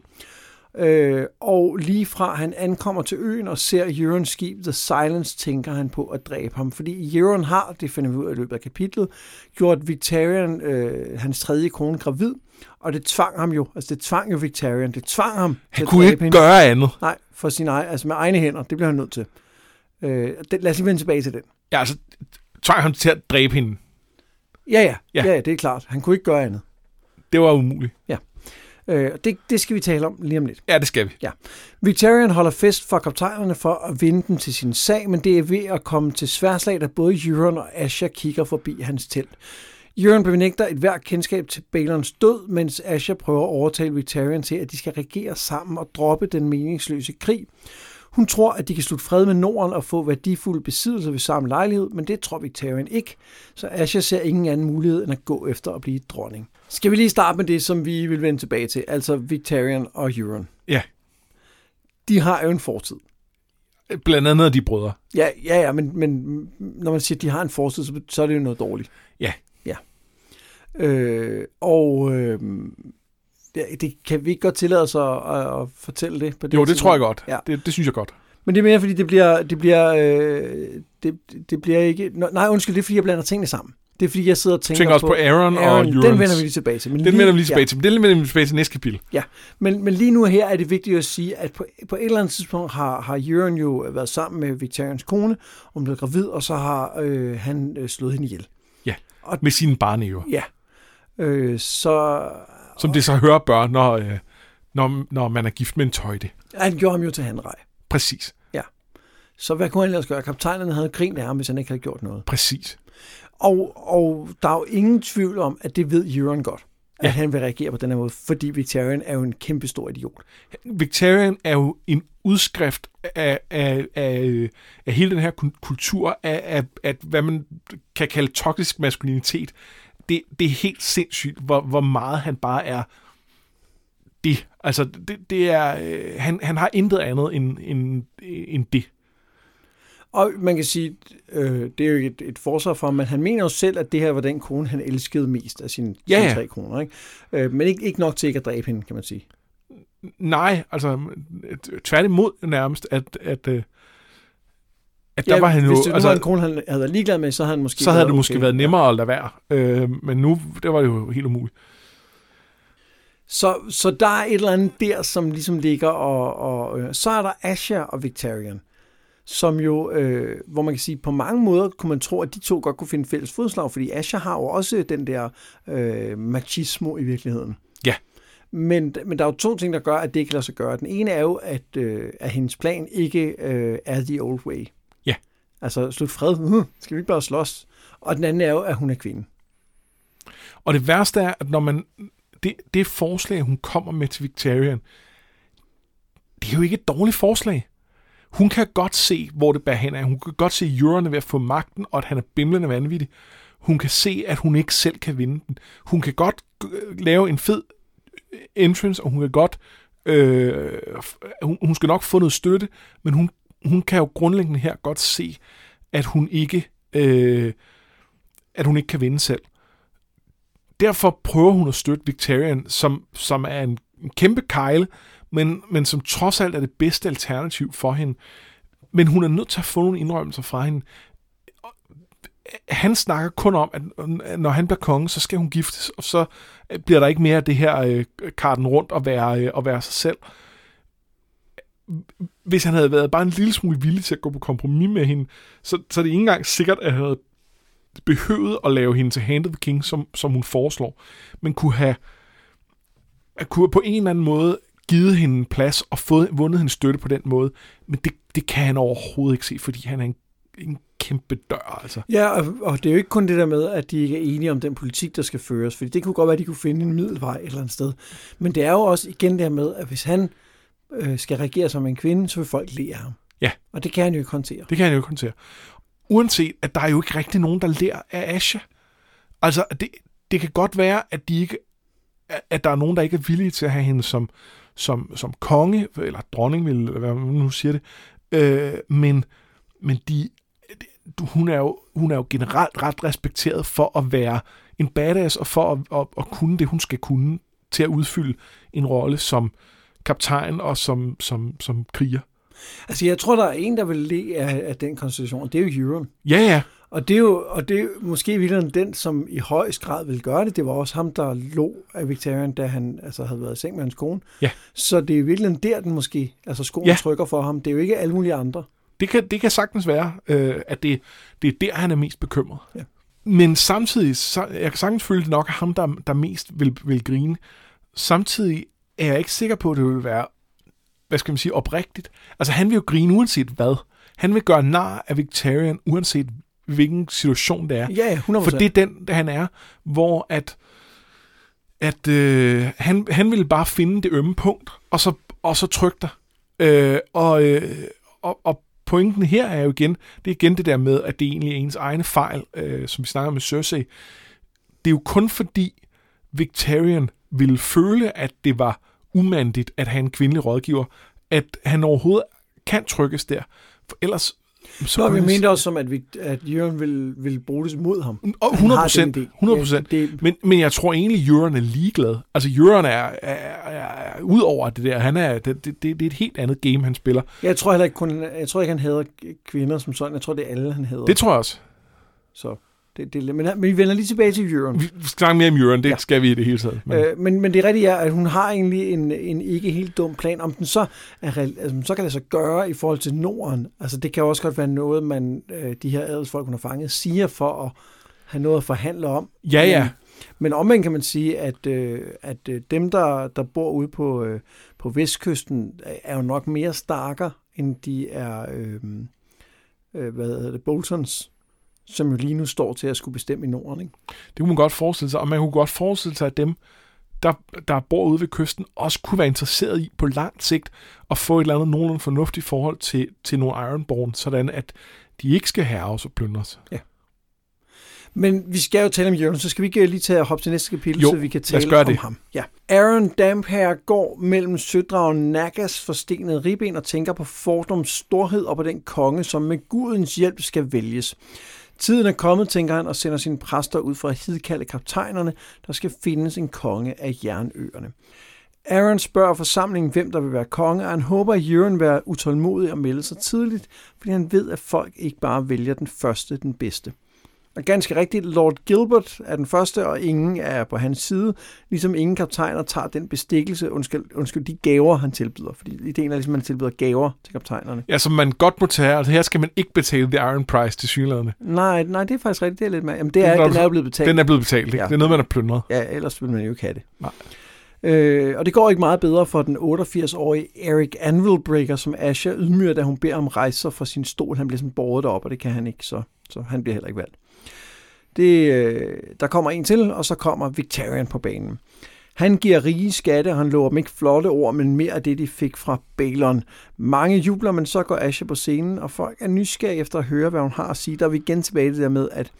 Øh, og lige fra han ankommer til øen og ser Eurons skib The Silence, tænker han på at dræbe ham. Fordi Euron har, det finder vi ud af i løbet af kapitlet, gjort Victorian, øh, hans tredje kone, gravid. Og det tvang ham jo, altså det tvang jo Victorian, det tvang ham til Han kunne ikke hende. gøre andet. Nej, for sin egen, altså med egne hænder. Det bliver han nødt til. Øh, det, lad os lige vende tilbage til den. Ja, altså, tvang ham til at dræbe hende. Ja, ja, Ja. ja, ja, det er klart. Han kunne ikke gøre andet. Det var umuligt. Øh, det, det skal vi tale om lige om lidt. Ja, det skal vi. Victorian holder fest for kaptajnerne for at vinde dem til sin sag, men det er ved at komme til sværslag, da både Euron og Asha kigger forbi hans telt. Euron benægter et hvert kendskab til Balons død, mens Asha prøver at overtale Victorian til, at de skal regere sammen og droppe den meningsløse krig. Hun tror, at de kan slutte fred med Norden og få værdifulde besiddelser ved samme lejlighed, men det tror Victorian ikke, så Asha ser ingen anden mulighed end at gå efter at blive dronning. Skal vi lige starte med det, som vi vil vende tilbage til, altså Victorian og Euron. Ja. De har jo en fortid. Blandt andet af de brødre. Ja, ja, ja men, men når man siger, at de har en fortid, så, så er det jo noget dårligt. Ja. Ja. Øh, og øh, det, det kan vi ikke godt tillade os at, at, at fortælle det på det Jo, det tidspunkt? tror jeg godt. Ja. Det, det synes jeg godt. Men det er mere, fordi det bliver, det bliver, øh, det, det bliver ikke... Nej, undskyld, det er, fordi jeg blander tingene sammen. Det er, fordi jeg sidder og tænker, Tænker også på Aaron, og Aaron. Den vender vi lige tilbage til. Men Den vender vi lige tilbage til. Men Den vender vi tilbage til næste kapitel. Ja, men, men lige nu her er det vigtigt at sige, at på, på et eller andet tidspunkt har, har Euron jo været sammen med Victorians kone, og hun blev gravid, og så har øh, han øh, slået hende ihjel. Med sine barneøver. Ja. Øh, så Som det så hører bør, når, øh, når, når man er gift med en tøjde. han gjorde ham jo til handrej. Præcis. Så hvad kunne han ellers gøre? Kaptajnerne havde grint af ham, hvis han ikke havde gjort noget. Præcis. Og, og der er jo ingen tvivl om, at det ved Euron godt, at Ja. han vil reagere på den her måde, fordi Victorian er jo en kæmpe stor idiot. Victorian er jo en udskrift af, af, af, af hele den her kultur af, af, af, hvad man kan kalde toksisk maskulinitet. Det, det er helt sindssygt, hvor, hvor meget han bare er det. Altså, det, det er, øh, han, han har intet andet end, end, end det. Og man kan sige, øh, det er jo et, et forsvar for ham, men han mener jo selv, at det her var den kone, han elskede mest af sine, Ja, sine tre koner. Ikke? Øh, men ikke, ikke nok til ikke at dræbe hende, kan man sige. Nej, altså tværtimod nærmest, at, at, øh, at der var han jo... Hvis det altså, var en kone, han havde været ligeglad med, så havde han måske så havde det måske okay. været nemmere at lade være. Øh, men nu, det var det jo helt umuligt. Så, så der er et eller andet der, som ligesom ligger, og, og øh, så er der Asha og Victorian, som jo, øh, hvor man kan sige, på mange måder kunne man tro, at de to godt kunne finde fælles fodslag, fordi Asha har jo også den der øh, machismo i virkeligheden. Ja. Men, men der er jo to ting, der gør, at det ikke lader sig gøre. Den ene er jo, at, øh, at hendes plan ikke øh, er the old way. Altså, slut fred. Uh, skal vi ikke bare slås? Og den anden er jo, at hun er kvinde. Og det værste er, at når man... Det, det forslag, hun kommer med til Victorian, det er jo ikke et dårligt forslag. Hun kan godt se, hvor det bærer hen af. Hun kan godt se jurerne ved at få magten, og at han er bimlende vanvittig. Hun kan se, at hun ikke selv kan vinde den. Hun kan godt lave en fed øh, entrance, og hun kan godt... Øh, hun, hun skal nok få noget støtte, men hun, hun kan jo grundlæggende her godt se, at hun ikke... Øh, at hun ikke kan vinde selv. Derfor prøver hun at støtte Victorian, som, som er en, en kæmpe kejle, men, men som trods alt er det bedste alternativ for hende. Men hun er nødt til at få nogle indrømmelser fra hende. Han snakker kun om, at når han bliver konge, så skal hun giftes, og så bliver der ikke mere af det her øh, karten rundt og være, øh, og være sig selv. Hvis han havde været bare en lille smule villig til at gå på kompromis med hende, så, så er det ikke engang sikkert, at han havde behøvet at lave hende til Hand of the King, som, som hun foreslår, men kunne have at kunne på en eller anden måde givet hende en plads og fået, vundet hendes støtte på den måde, men det, det kan han overhovedet ikke se, fordi han er en, en kæmpe dør, altså. Ja, og, og det er jo ikke kun det der med, at de ikke er enige om den politik, der skal føres, fordi det kunne godt være, at de kunne finde en middelvej et eller andet sted. Men det er jo også igen der med, at hvis han øh, skal regere som en kvinde, så vil folk lære ham. Ja. Og det kan han jo ikke håndtere. Det kan han jo ikke håndtere. Uanset, at der er jo ikke rigtig nogen, der lærer af Asha. Altså, det, det kan godt være, at de ikke at der er nogen, der ikke er villige til at have hende som, som, som konge, eller dronning, vil, eller hvad man nu siger det. Øh, men men de, de, hun, er jo, hun er jo generelt ret respekteret for at være en badass, og for at, at, at kunne det, hun skal kunne, til at udfylde en rolle som kaptajn og som, som, som kriger. Altså, jeg tror, der er en, der vil le af, af den konstitution, og det er jo Euron. Ja, ja. Og det er jo og det er måske virkelig den, som i højst grad vil gøre det. Det var også ham, der lå af Victorian, da han altså, havde været i seng med hans kone. Ja. Så det er virkelig der, den måske, altså skoen Ja. trykker for ham. Det er jo ikke alle mulige andre. Det kan, det kan sagtens være, øh, at det, det er der, han er mest bekymret. Ja. Men samtidig, så, jeg kan sagtens føle, det nok er ham, der, der mest vil, vil grine. Samtidig er jeg ikke sikker på, at det vil være, hvad skal man sige, oprigtigt. Altså, han vil jo grine uanset hvad. Han vil gøre nar af Victorian, uanset hvilken situation det er. Ja, 100%. For det er den, han er, hvor at, at øh, han, han ville bare finde det ømme punkt, og så, og så trykke dig. Øh, og, øh, og, og pointen her er jo igen, det er igen det der med, at det egentlig er ens egne fejl, øh, som vi snakker med Cersei. Det er jo kun fordi Victorian ville føle, at det var umandigt at have en kvindelig rådgiver, at han overhovedet kan trykkes der. For ellers... Så vi kunne han- mente også som, at, vi, at Jørgen ville, ville bruge det mod ham. Og Han 100 har procent. den idé. 100 procent. Ja, Men, men jeg tror egentlig, Jørgen er ligeglad. Altså, Jørgen er, er, er, er ud over det der. Han er, det, det, det er et helt andet game, han spiller. Jeg tror heller ikke kun, jeg tror ikke, han hader kvinder som sådan. Jeg tror, det er alle, han hader. Det tror jeg også. Så det, det, men, men vi vender lige tilbage til Jørgen. Vi skal snakke mere om Jørgen, det ja. Skal vi i det hele taget. Men, Øh, men, men det rigtige er, at hun har egentlig en, en ikke helt dum plan. Om den så, er, altså, så kan det så gøre i forhold til Norden. Altså det kan også godt være noget, man øh, de her adelsfolk, hun har fanget, siger for at have noget at forhandle om. ja, ja. Men, men omvendt kan man sige, at, øh, at øh, dem, der, der bor ude på, øh, på vestkysten, er jo nok mere starker, end de er, øh, øh, hvad hedder det, Boltons, som jo lige nu står til at skulle bestemme i Norden. Ikke? Det kunne man godt forestille sig. Og man kunne godt forestille sig, at dem, der, der bor ude ved kysten, også kunne være interesseret i på lang sigt at få et eller andet nogenlunde fornuftigt forhold til, til nogle Ironborn, sådan at de ikke skal herres og plyndres. Men vi skal jo tale om Jørgen, så skal vi ikke lige tage og hoppe til næste kapitel, Jo, så vi kan tale om det. ham. Ja. Aaron Damphair går mellem sødragen Nagas forstenede ribben og tænker på Fordums storhed og på den konge, som med gudens hjælp skal vælges. Tiden er kommet, tænker han, og sender sine præster ud for at hidkalde kaptajnerne, der skal findes en konge af jernøerne. Aaron spørger forsamlingen, hvem der vil være konge, og han håber, at Jørgen vil være utålmodig og melde sig tidligt, fordi han ved, at folk ikke bare vælger den første, den bedste. Og ganske rigtigt, Lord Gilbert er den første, og ingen er på hans side, ligesom ingen kaptajner tager den bestikkelse, undskyld, undskyld de gaver, han tilbyder. Fordi ideen er ligesom, at man tilbyder gaver til kaptajnerne. Ja, som man godt må tage. Altså her skal man ikke betale the iron price til synlæderne. Nej, nej, det er faktisk rigtigt. Det er lidt mere. Jamen, det er, den er jo blevet betalt. Den er blevet betalt, ikke? Ja. Det er noget, man har plyndret. Ja, ellers vil man jo ikke have det. Nej. Øh, og det går ikke meget bedre for den 88-årige Eric Anvilbreaker, som Asher ydmyger, da hun beder om rejser fra sin stol. Han bliver sådan båret op, og det kan han ikke, så, så han bliver heller ikke valgt. Det, øh, der kommer en til, og så kommer Victorian på banen. Han giver rige skatte, og han lover dem ikke flotte ord, men mere af det, de fik fra Balon. Mange jubler, men så går Asher på scenen, og folk er nysgerrige efter at høre, hvad hun har at sige. Der er vi igen tilbage det der med, at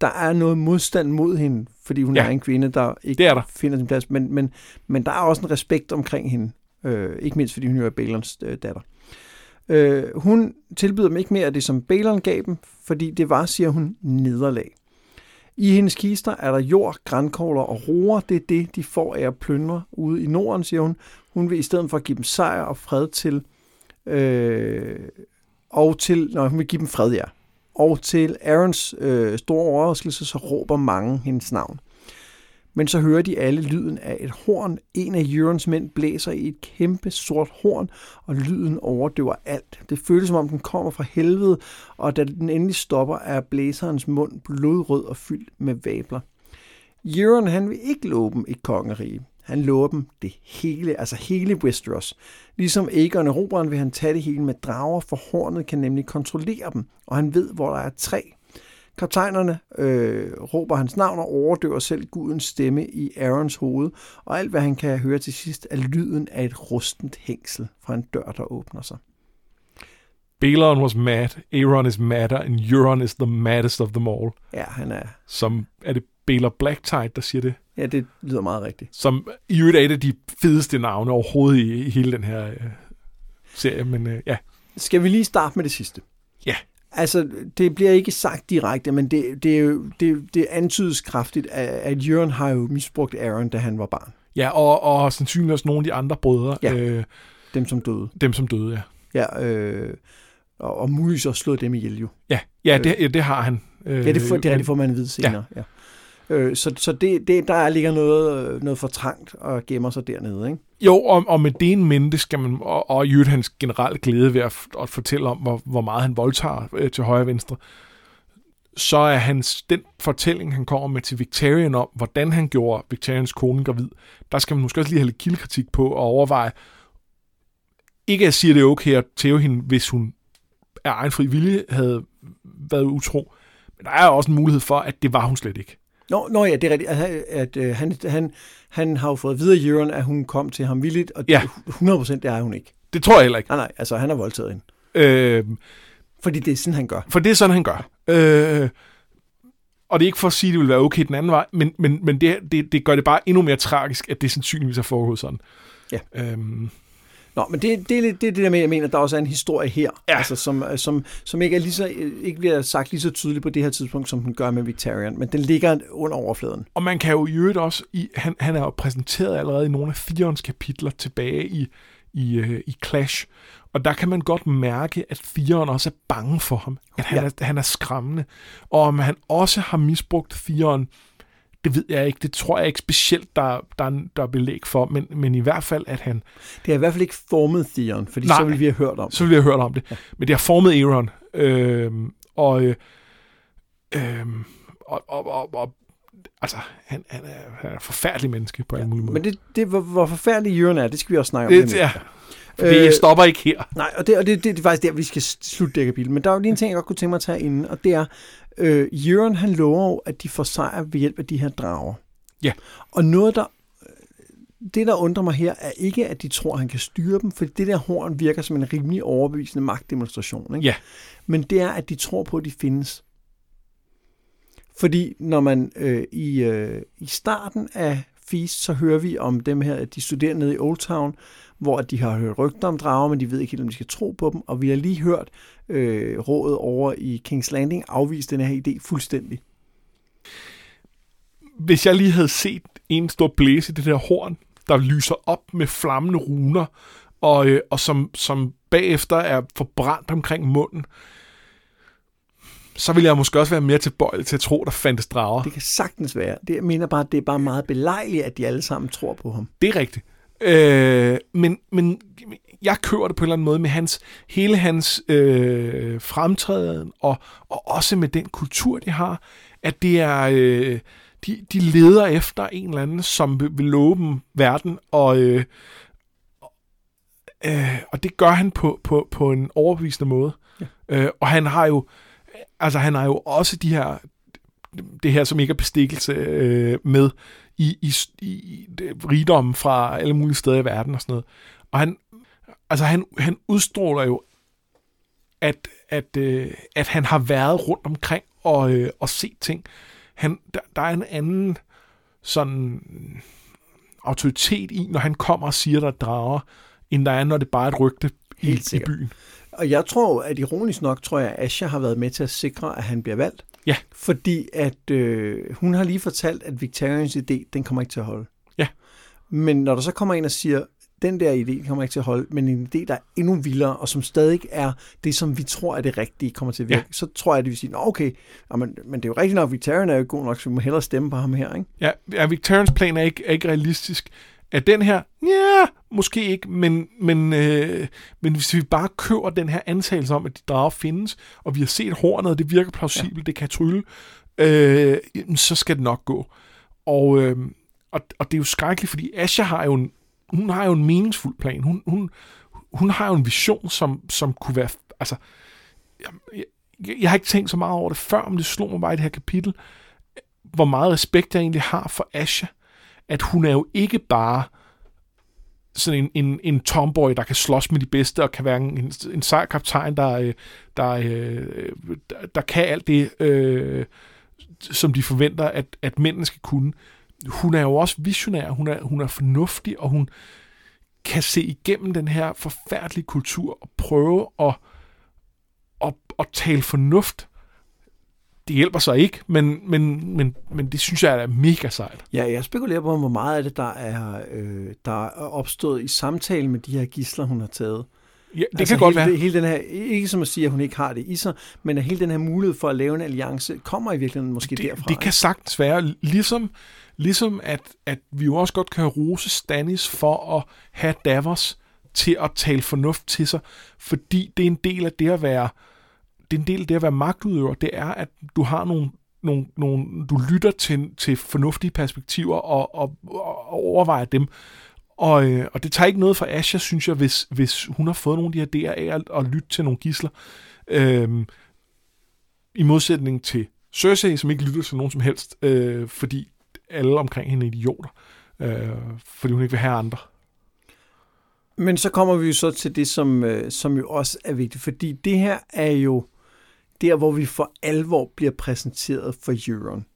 der er noget modstand mod hende, fordi hun ja, er en kvinde, der ikke der. finder sin plads. Men, men, men der er også en respekt omkring hende. Øh, ikke mindst, fordi hun jo er Balons øh, datter. Øh, hun tilbyder dem ikke mere af det, som Balon gav dem, fordi det var, siger hun, nederlag. I hendes kister er der jord, grænkogler og roer. Det er det, de får af at plyndre ude i Norden, siger hun. Hun vil i stedet for at give dem sejr og fred til... Øh, og til... Når hun vil give dem fred, ja. Og til Aarons øh, store overraskelse, så råber mange hendes navn. Men så hører de alle lyden af et horn. En af Jørgens mænd blæser i et kæmpe sort horn, og lyden overdøver alt. Det føles som om den kommer fra helvede, og da den endelig stopper, er blæserens mund blodrød og fyldt med vabler. Jørgen han vil ikke love dem et kongerige. Han lover dem det hele, altså hele Westeros. Ligesom Aegon Eroberen vil han tage det hele med drager, for hornet kan nemlig kontrollere dem, og han ved, hvor der er tre. Kaptajnerne øh, råber hans navn og overdøver selv gudens stemme i Aarons hoved, og alt hvad han kan høre til sidst er lyden af et rustent hængsel fra en dør, der åbner sig. Balon was mad, Aaron is madder, and Euron is the maddest of them all. Ja, han er... Som, er det Baylor Blacktide, der siger det? Ja, det lyder meget rigtigt. Som i øvrigt er et af de fedeste navne overhovedet i, i hele den her øh, serie, men øh, ja. Skal vi lige starte med det sidste? Ja. Altså, det bliver ikke sagt direkte, men det, det, er jo, det, det antydes kraftigt, at, Jørgen har jo misbrugt Aaron, da han var barn. Ja, og, og sandsynligvis også nogle af de andre brødre. Ja, øh, dem som døde. Dem som døde, ja. Ja, øh, og, og muligvis også slået dem ihjel jo. Ja, ja det, ja, det har han. Øh, ja, det, for, det er rigtigt, får man at vide senere. Ja. ja. Øh, så så det, det, der ligger noget, noget for trangt og gemmer sig dernede, ikke? Jo, og, og med det en mente skal man, og, og i øvrigt hans generelt glæde ved at, at fortælle om, hvor, hvor meget han voldtager øh, til højre og venstre, så er hans, den fortælling, han kommer med til Victorian om, hvordan han gjorde Victorians kone gravid, der skal man måske også lige have lidt kildekritik på og overveje, ikke at sige, at det er okay at tæve hende, hvis hun af egen fri vilje havde været utro, men der er også en mulighed for, at det var hun slet ikke. Nå, nå ja, det er rigtigt. At, at, at øh, han, han, han har jo fået videre Jørgen, at hun kom til ham villigt, og ja. 100% det er hun ikke. Det tror jeg heller ikke. Nej, nej, altså han har voldtaget hende. Øh, Fordi det er sådan, han gør. For det er sådan, han gør. Øh, og det er ikke for at sige, at det vil være okay den anden vej, men, men, men det, det, det gør det bare endnu mere tragisk, at det sandsynligvis er foregået sådan. Ja. Øhm, Nå, men det, det, det, det er det der med, jeg mener, der også er en historie her, ja. altså, som, som, som ikke, er lige så, ikke bliver sagt lige så tydeligt på det her tidspunkt, som den gør med Victorian, men den ligger under overfladen. Og man kan jo i øvrigt også, i, han, han er jo præsenteret allerede i nogle af firens kapitler tilbage i, i, uh, i Clash, og der kan man godt mærke, at fireren også er bange for ham, at han, ja. er, han er skræmmende, og om han også har misbrugt fireren, det ved jeg ikke. Det tror jeg ikke specielt, der, der, der er belæg for, men, men i hvert fald, at han... Det har i hvert fald ikke formet Theon, fordi Nej, så ville vi have hørt om det. Så ville vi have hørt om det. Ja. Men det har formet Aaron. Øh, og, øh, øh, og, og, og, og altså, han, han, er, han er et forfærdeligt menneske på ja, en mulig måde. Men det, det hvor, hvor forfærdelig Euron er, det skal vi også snakke om. Det, ja. For det øh, stopper ikke her. Nej, og, det, og det, det, det er faktisk der, vi skal slutte dække bilen. Men der er jo lige en ting, jeg godt kunne tænke mig at tage inden, og det er, øh, Jørgen han lover jo, at de får sejr ved hjælp af de her drager. Ja. Og noget, der det, der undrer mig her, er ikke, at de tror, at han kan styre dem, for det der horn virker som en rimelig overbevisende magtdemonstration. Ikke? Ja. Men det er, at de tror på, at de findes. Fordi når man øh, i, øh, i starten af Feast, så hører vi om dem her, at de studerer nede i Old Town, hvor de har hørt rygter om drager, men de ved ikke helt, om de skal tro på dem. Og vi har lige hørt øh, rådet over i King's Landing afvise den her idé fuldstændig. Hvis jeg lige havde set en stor blæse i det der horn, der lyser op med flammende runer, og, øh, og som, som bagefter er forbrændt omkring munden, så vil jeg måske også være mere tilbøjelig til at tro, der fandtes drager. Det kan sagtens være. Det, jeg mener bare, det er bare meget belejligt, at de alle sammen tror på ham. Det er rigtigt. Øh, men, men jeg kører det på en eller anden måde med hans, hele hans øh, fremtræden, og, og også med den kultur, de har, at det er, øh, de, de leder efter en eller anden, som vil, vil love dem verden, og, øh, øh, og det gør han på, på, på en overbevisende måde. Ja. Øh, og han har jo, altså han har jo også de her, det her, som ikke er bestikkelse øh, med i, i, i rigdommen fra alle mulige steder i verden og sådan noget. Og han, altså han, han udstråler jo, at, at, øh, at han har været rundt omkring og, øh, og set ting. Han, der, der er en anden sådan autoritet i, når han kommer og siger, der er drager, end der er, når det bare er et rygte i, i byen. Og jeg tror, at ironisk nok, tror jeg, at Asha har været med til at sikre, at han bliver valgt. Ja. Fordi at øh, hun har lige fortalt, at Victorians idé, den kommer ikke til at holde. Ja. Men når der så kommer en og siger, den der idé kommer ikke til at holde, men en idé, der er endnu vildere, og som stadig er det, som vi tror er det rigtige, kommer til at virke, ja. så tror jeg, at det vil sige, okay, men, men det er jo rigtigt nok, Victorian er jo god nok, så vi må hellere stemme på ham her, ikke? Ja, ja Victorians plan er ikke, er ikke realistisk. Er den her? Ja, måske ikke, men, men, øh, men hvis vi bare kører den her antagelse om, at de drager findes, og vi har set hornet, og det virker plausibelt, ja. det kan trylle, øh, så skal det nok gå. Og, øh, og, og det er jo skrækkeligt, fordi Asha har jo en, hun har jo en meningsfuld plan. Hun, hun, hun har jo en vision, som, som kunne være... Altså, jeg, jeg, jeg har ikke tænkt så meget over det før, men det slog mig bare i det her kapitel, hvor meget respekt jeg egentlig har for Asha. At hun er jo ikke bare sådan en, en, en tomboy, der kan slås med de bedste, og kan være en, en sej kaptajn, der, øh, der, øh, der, der kan alt det, øh, som de forventer, at, at mændene skal kunne hun er jo også visionær, hun er, hun er fornuftig, og hun kan se igennem den her forfærdelige kultur og prøve at, at, at tale fornuft. Det hjælper så ikke, men, men, men, men det synes jeg er mega sejt. Ja, jeg spekulerer på, hvor meget af det, der er, øh, der er opstået i samtale med de her gisler, hun har taget. Ja, det altså kan godt hele, være. Hele den her, ikke som at sige, at hun ikke har det i sig, men at hele den her mulighed for at lave en alliance kommer i virkeligheden måske det, derfra. Det kan sagtens være, ligesom Ligesom at, at vi jo også godt kan rose Stannis for at have Davos til at tale fornuft til sig, fordi det er en del af det at være det er en del af det at være magtudøver, det er, at du har nogle, nogle, nogle du lytter til, til fornuftige perspektiver og, og, og overvejer dem. Og, øh, og det tager ikke noget fra Asha, synes jeg, hvis, hvis hun har fået nogle af de her idéer af at, at lytte til nogle gisler. Øhm, I modsætning til Cersei, som ikke lytter til nogen som helst, øh, fordi alle omkring hende idioter, øh, fordi hun ikke vil have andre. Men så kommer vi jo så til det, som, øh, som jo også er vigtigt, fordi det her er jo der, hvor vi for alvor bliver præsenteret for Euron.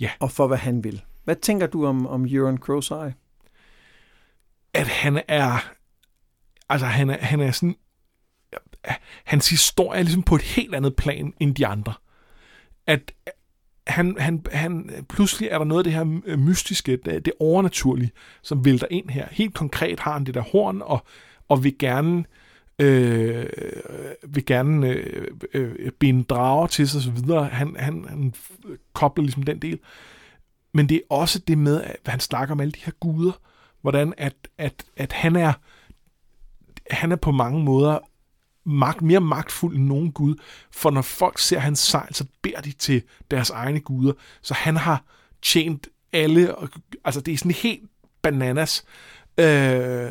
Ja. Og for, hvad han vil. Hvad tænker du om, om Euron Crowseye? At han er... Altså, han er, han er sådan... Hans historie er ligesom på et helt andet plan end de andre. At, han, han, han, pludselig er der noget af det her mystiske, det, det overnaturlige, som vælter ind her. Helt konkret har han det der horn, og, og vil gerne, øh, øh, vil gerne øh, øh, øh, binde drager til sig osv. Han, han, han kobler ligesom den del. Men det er også det med, at han snakker om alle de her guder, hvordan at, at, at han er han er på mange måder magt, mere magtfuld end nogen gud, for når folk ser hans sejl, så beder de til deres egne guder. Så han har tjent alle, altså det er sådan helt bananas. Øh,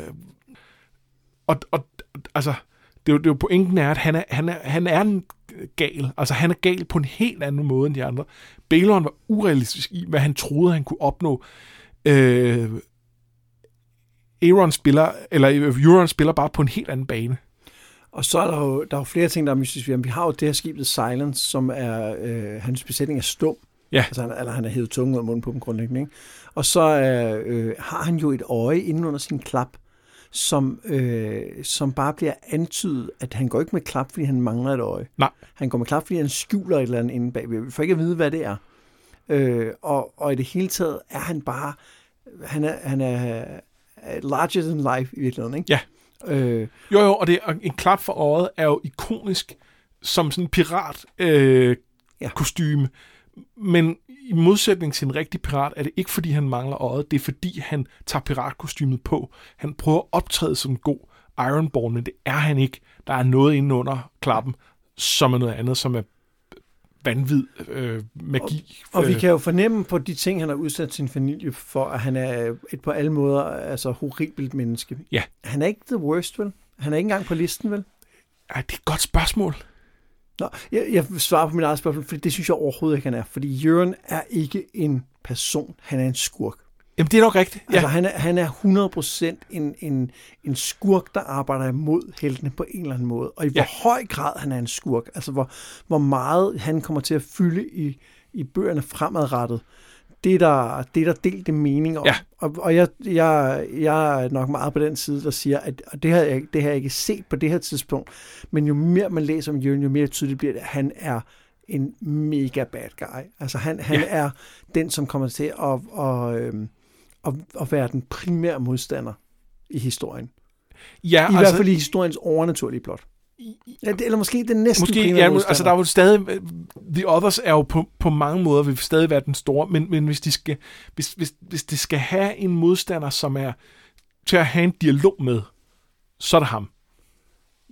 og, og altså, det er, jo, det er jo pointen er, at han er, han, er, han er en gal. Altså, han er gal på en helt anden måde end de andre. Balon var urealistisk i, hvad han troede, han kunne opnå. Øh, Aaron spiller, eller Euron spiller bare på en helt anden bane. Og så er der jo, der er jo flere ting, der er mystiske. Vi har jo det her skibet Silence, som er, øh, hans besætning er stum. Ja. Altså, han, eller han er hævet tungen ud af munden på dem grundlæggende. Ikke? Og så øh, øh, har han jo et øje inden under sin klap, som, øh, som bare bliver antydet, at han går ikke med klap, fordi han mangler et øje. Nej. Han går med klap, fordi han skjuler et eller andet inde bagved. Vi får ikke at vide, hvad det er. Øh, og, og i det hele taget er han bare, han er, han er, er larger than life i virkeligheden, ikke? Ja. Øh, Jo, jo, og det en klap for øjet er jo ikonisk som sådan en pirat øh, Ja. kostyme. Men i modsætning til en rigtig pirat, er det ikke fordi, han mangler øjet. Det er fordi, han tager piratkostymet på. Han prøver at optræde som en god Ironborn, men det er han ikke. Der er noget inde under klappen, som er noget andet, som er vanvid øh, magi. og vi Øh, kan jo fornemme på de ting, han har udsat sin familie for, at han er et på alle måder altså horribelt menneske. Ja. Han er ikke the worst, vel? Han er ikke engang på listen, vel? Ej, det er et godt spørgsmål. Nå, jeg, jeg svarer på mit eget spørgsmål, for det synes jeg overhovedet ikke, han er. Fordi Jørgen er ikke en person, han er en skurk. Jamen, det er nok rigtigt. Altså, Ja. han er, han er 100% en, en, en skurk, der arbejder imod heltene på en eller anden måde. Og i hvor Ja. høj grad han er en skurk, altså hvor, hvor meget han kommer til at fylde i, i bøgerne fremadrettet, det er der, det er der delte mening om. Ja. Og, og jeg, jeg, jeg er nok meget på den side, der siger, at og det har, jeg, det har jeg ikke set på det her tidspunkt, men jo mere man læser om Jørgen, jo mere tydeligt bliver det, at han er en mega bad guy. Altså han, han Ja. er den, som kommer til at, at, øhm, at, at være den primære modstander i historien. ja I altså, hvert fald i historiens overnaturlige plot. Ja, det, eller måske den næsten Måske, primære ja, modstander. altså der er jo stadig, The Others er jo på, på mange måder, vil stadig være den store, men, men hvis, de skal, hvis, hvis, hvis det skal have en modstander, som er til at have en dialog med, så er det ham.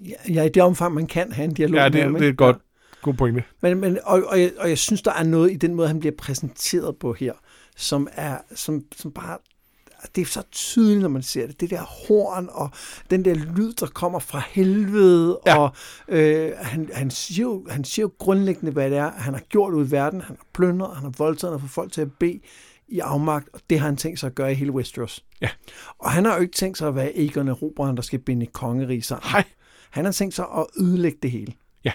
ja, ja, i det omfang, man kan have en dialog Ja, med det, ham, det ikke? er et godt, god pointe. Men, men, og, og, jeg, og jeg synes, der er noget i den måde, han bliver præsenteret på her, som er som, som bare... Det er så tydeligt, når man ser det. Det der horn og den der lyd, der kommer fra helvede. Ja. Og øh, han, han, siger jo, han siger jo grundlæggende, hvad det er, han har gjort ud i verden. Han har plyndret, han har voldtaget, han har fået folk til at bede i afmagt. Og det har han tænkt sig at gøre i hele Westeros. Ja. Og han har jo ikke tænkt sig at være Aegon Erobreren, der skal binde kongerige sammen. Hej. Han har tænkt sig at ødelægge det hele. Ja.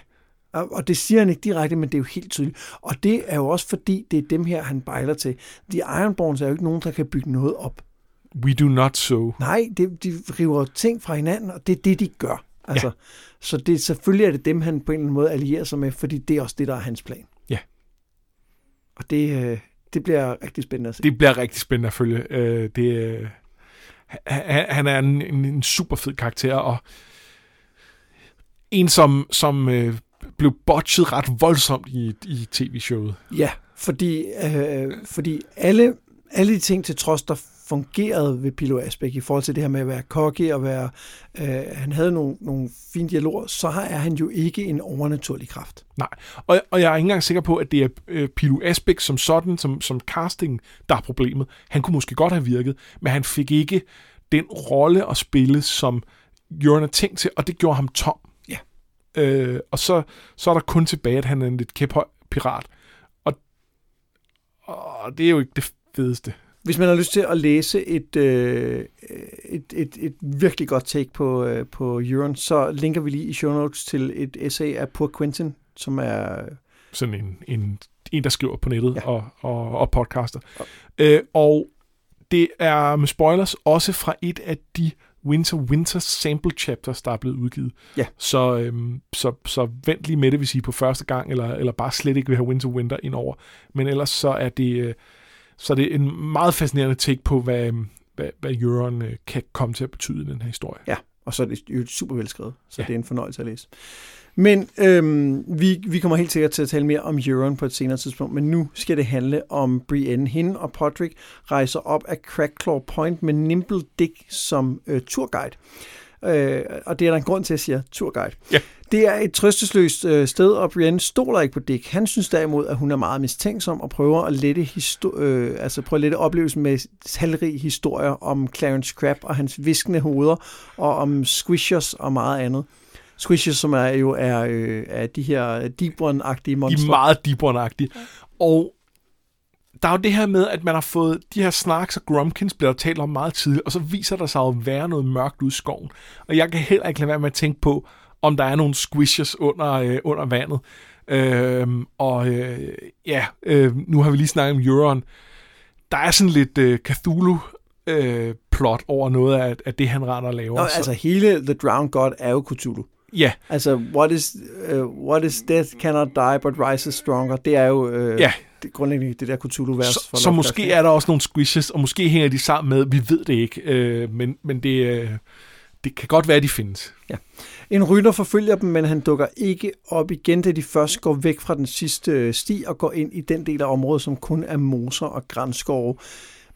Og, og det siger han ikke direkte, men det er jo helt tydeligt. Og det er jo også fordi, det er dem her, han bejler til. De Ironborns er jo ikke nogen, der kan bygge noget op. We do not so. Nej, det, de river ting fra hinanden, og det er det, de gør. Altså, ja. Så det, selvfølgelig er det dem, han på en eller anden måde allierer sig med, fordi det er også det, der er hans plan. Ja. Og det, øh, det bliver rigtig spændende at se. Det bliver rigtig spændende at følge. Øh, det, øh, han, han er en, en, en super fed karakter, og en, som, som blev botchet ret voldsomt i, i tv-showet. Ja, fordi, øh, fordi alle, alle de ting til trods, der fungerede ved Pilo Asbæk i forhold til det her med at være cocky og være, øh, han havde nogle, nogle fine dialoger, så er han jo ikke en overnaturlig kraft. Nej, og, og jeg er ikke engang sikker på, at det er øh, Pilu Asbæk som sådan, som, som casting, der er problemet. Han kunne måske godt have virket, men han fik ikke den rolle at spille, som Jørgen er tænkt til, og det gjorde ham tom. Ja. Øh, og så, så er der kun tilbage, at han er en lidt kæphøj pirat. Og, og det er jo ikke det fedeste. Hvis man har lyst til at læse et, øh, et, et, et virkelig godt take på, øh, på Euron, så linker vi lige i show notes til et essay af Pur Quentin, som er sådan en, en, en der skriver på nettet Ja. ja. og, og, og podcaster. Øh, og det er med spoilers også fra et af de Winter Winter sample chapters, der er blevet udgivet. Ja. Så, øhm, så, så vent lige med det, hvis I på første gang, eller, eller bare slet ikke vil have Winter Winter indover. Men ellers så er det, øh, så er det en meget fascinerende take på, hvad, øhm, hvad, hvad Euron øh, kan komme til at betyde i den her historie. Ja, og så er det jo super velskrevet, så. Ja. det er en fornøjelse at læse. Men øhm, vi, vi kommer helt sikkert til at tale mere om Euron på et senere tidspunkt, men nu skal det handle om Brienne. Hende og Podrick rejser op af Crackclaw Point med Nimble Dick som øh, turguide. Øh, og det er der en grund til, at jeg siger turguide. Ja. Det er et trøstesløst øh, sted, og Brienne stoler ikke på Dick. Han synes derimod, at hun er meget mistænksom og prøver at lette, histo- øh, altså prøve at lette oplevelsen med talrige historier om Clarence Crab og hans viskende hoveder, og om Squishers og meget andet. Squishers, som er jo er, øh, er de her deep one-agtige De monstre. er meget deep Og der er jo det her med, at man har fået de her snarks og grumpkins, bliver der talt om meget tidligt, og så viser der sig at være noget mørkt ude i skoven. Og jeg kan heller ikke lade være med at tænke på, om der er nogle squishers under, øh, under vandet. Øhm, og øh, ja, øh, nu har vi lige snakket om Euron. Der er sådan lidt øh, Cthulhu øh, plot over noget af, af det, han render og laver. Nå, Så- altså hele The Drowned God er jo Cthulhu. ja, Altså, what is, uh, what is death cannot die but rises stronger, det er jo uh, Ja. Det, grundlæggende det der Cthulhu-vers. Så, så måske er der også nogle squishes, og måske hænger de sammen med, vi ved det ikke, øh, men, men det, øh, det kan godt være, at de findes. Ja. En rytter forfølger dem, men han dukker ikke op igen, da de først går væk fra den sidste øh, sti og går ind i den del af området, som kun er moser og grænskove.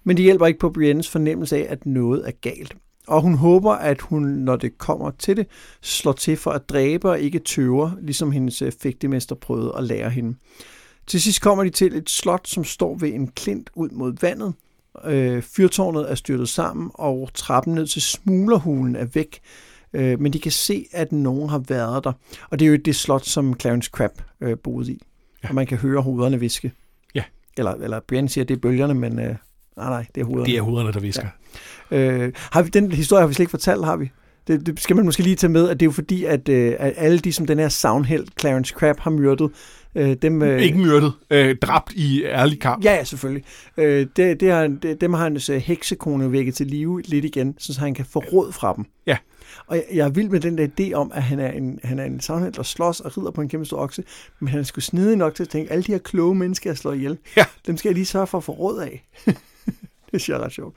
Men det hjælper ikke på Briennes fornemmelse af, at noget er galt. Og hun håber, at hun, når det kommer til det, slår til for at dræbe og ikke tøver, ligesom hendes øh, fægtemester prøvede at lære hende. Til sidst kommer de til et slot, som står ved en klint ud mod vandet. Øh, fyrtårnet er styrtet sammen, og trappen ned til smuglerhulen er væk. Øh, men de kan se, at nogen har været der. Og det er jo det slot, som Clarence Crab øh, boede i. Ja. Og man kan høre hovederne viske. Ja. Eller, eller Brian siger, at det er bølgerne, men øh, nej, nej, det er hovederne. Det er hovederne, der visker. Ja. Øh, har vi, den historie har vi slet ikke fortalt, har vi? Det, det skal man måske lige tage med, at det er jo fordi, at, øh, at alle de, som den her soundheld Clarence Crab har myrdet, øh, dem... Øh, ikke myrdet, øh, dræbt i ærlig kamp. Ja, ja, selvfølgelig. Øh, det, det har, det, dem har hans øh, heksekone vækket til live lidt igen, så han kan få råd fra dem. Ja. Og jeg, jeg er vild med den der idé om, at han er en, han er en soundheld, der slås og rider på en kæmpe stor okse, men han skulle snide nok til at tænke, alle de her kloge mennesker, jeg slår ihjel, ja. dem skal jeg lige sørge for at få råd af. det synes jeg er ret sjovt.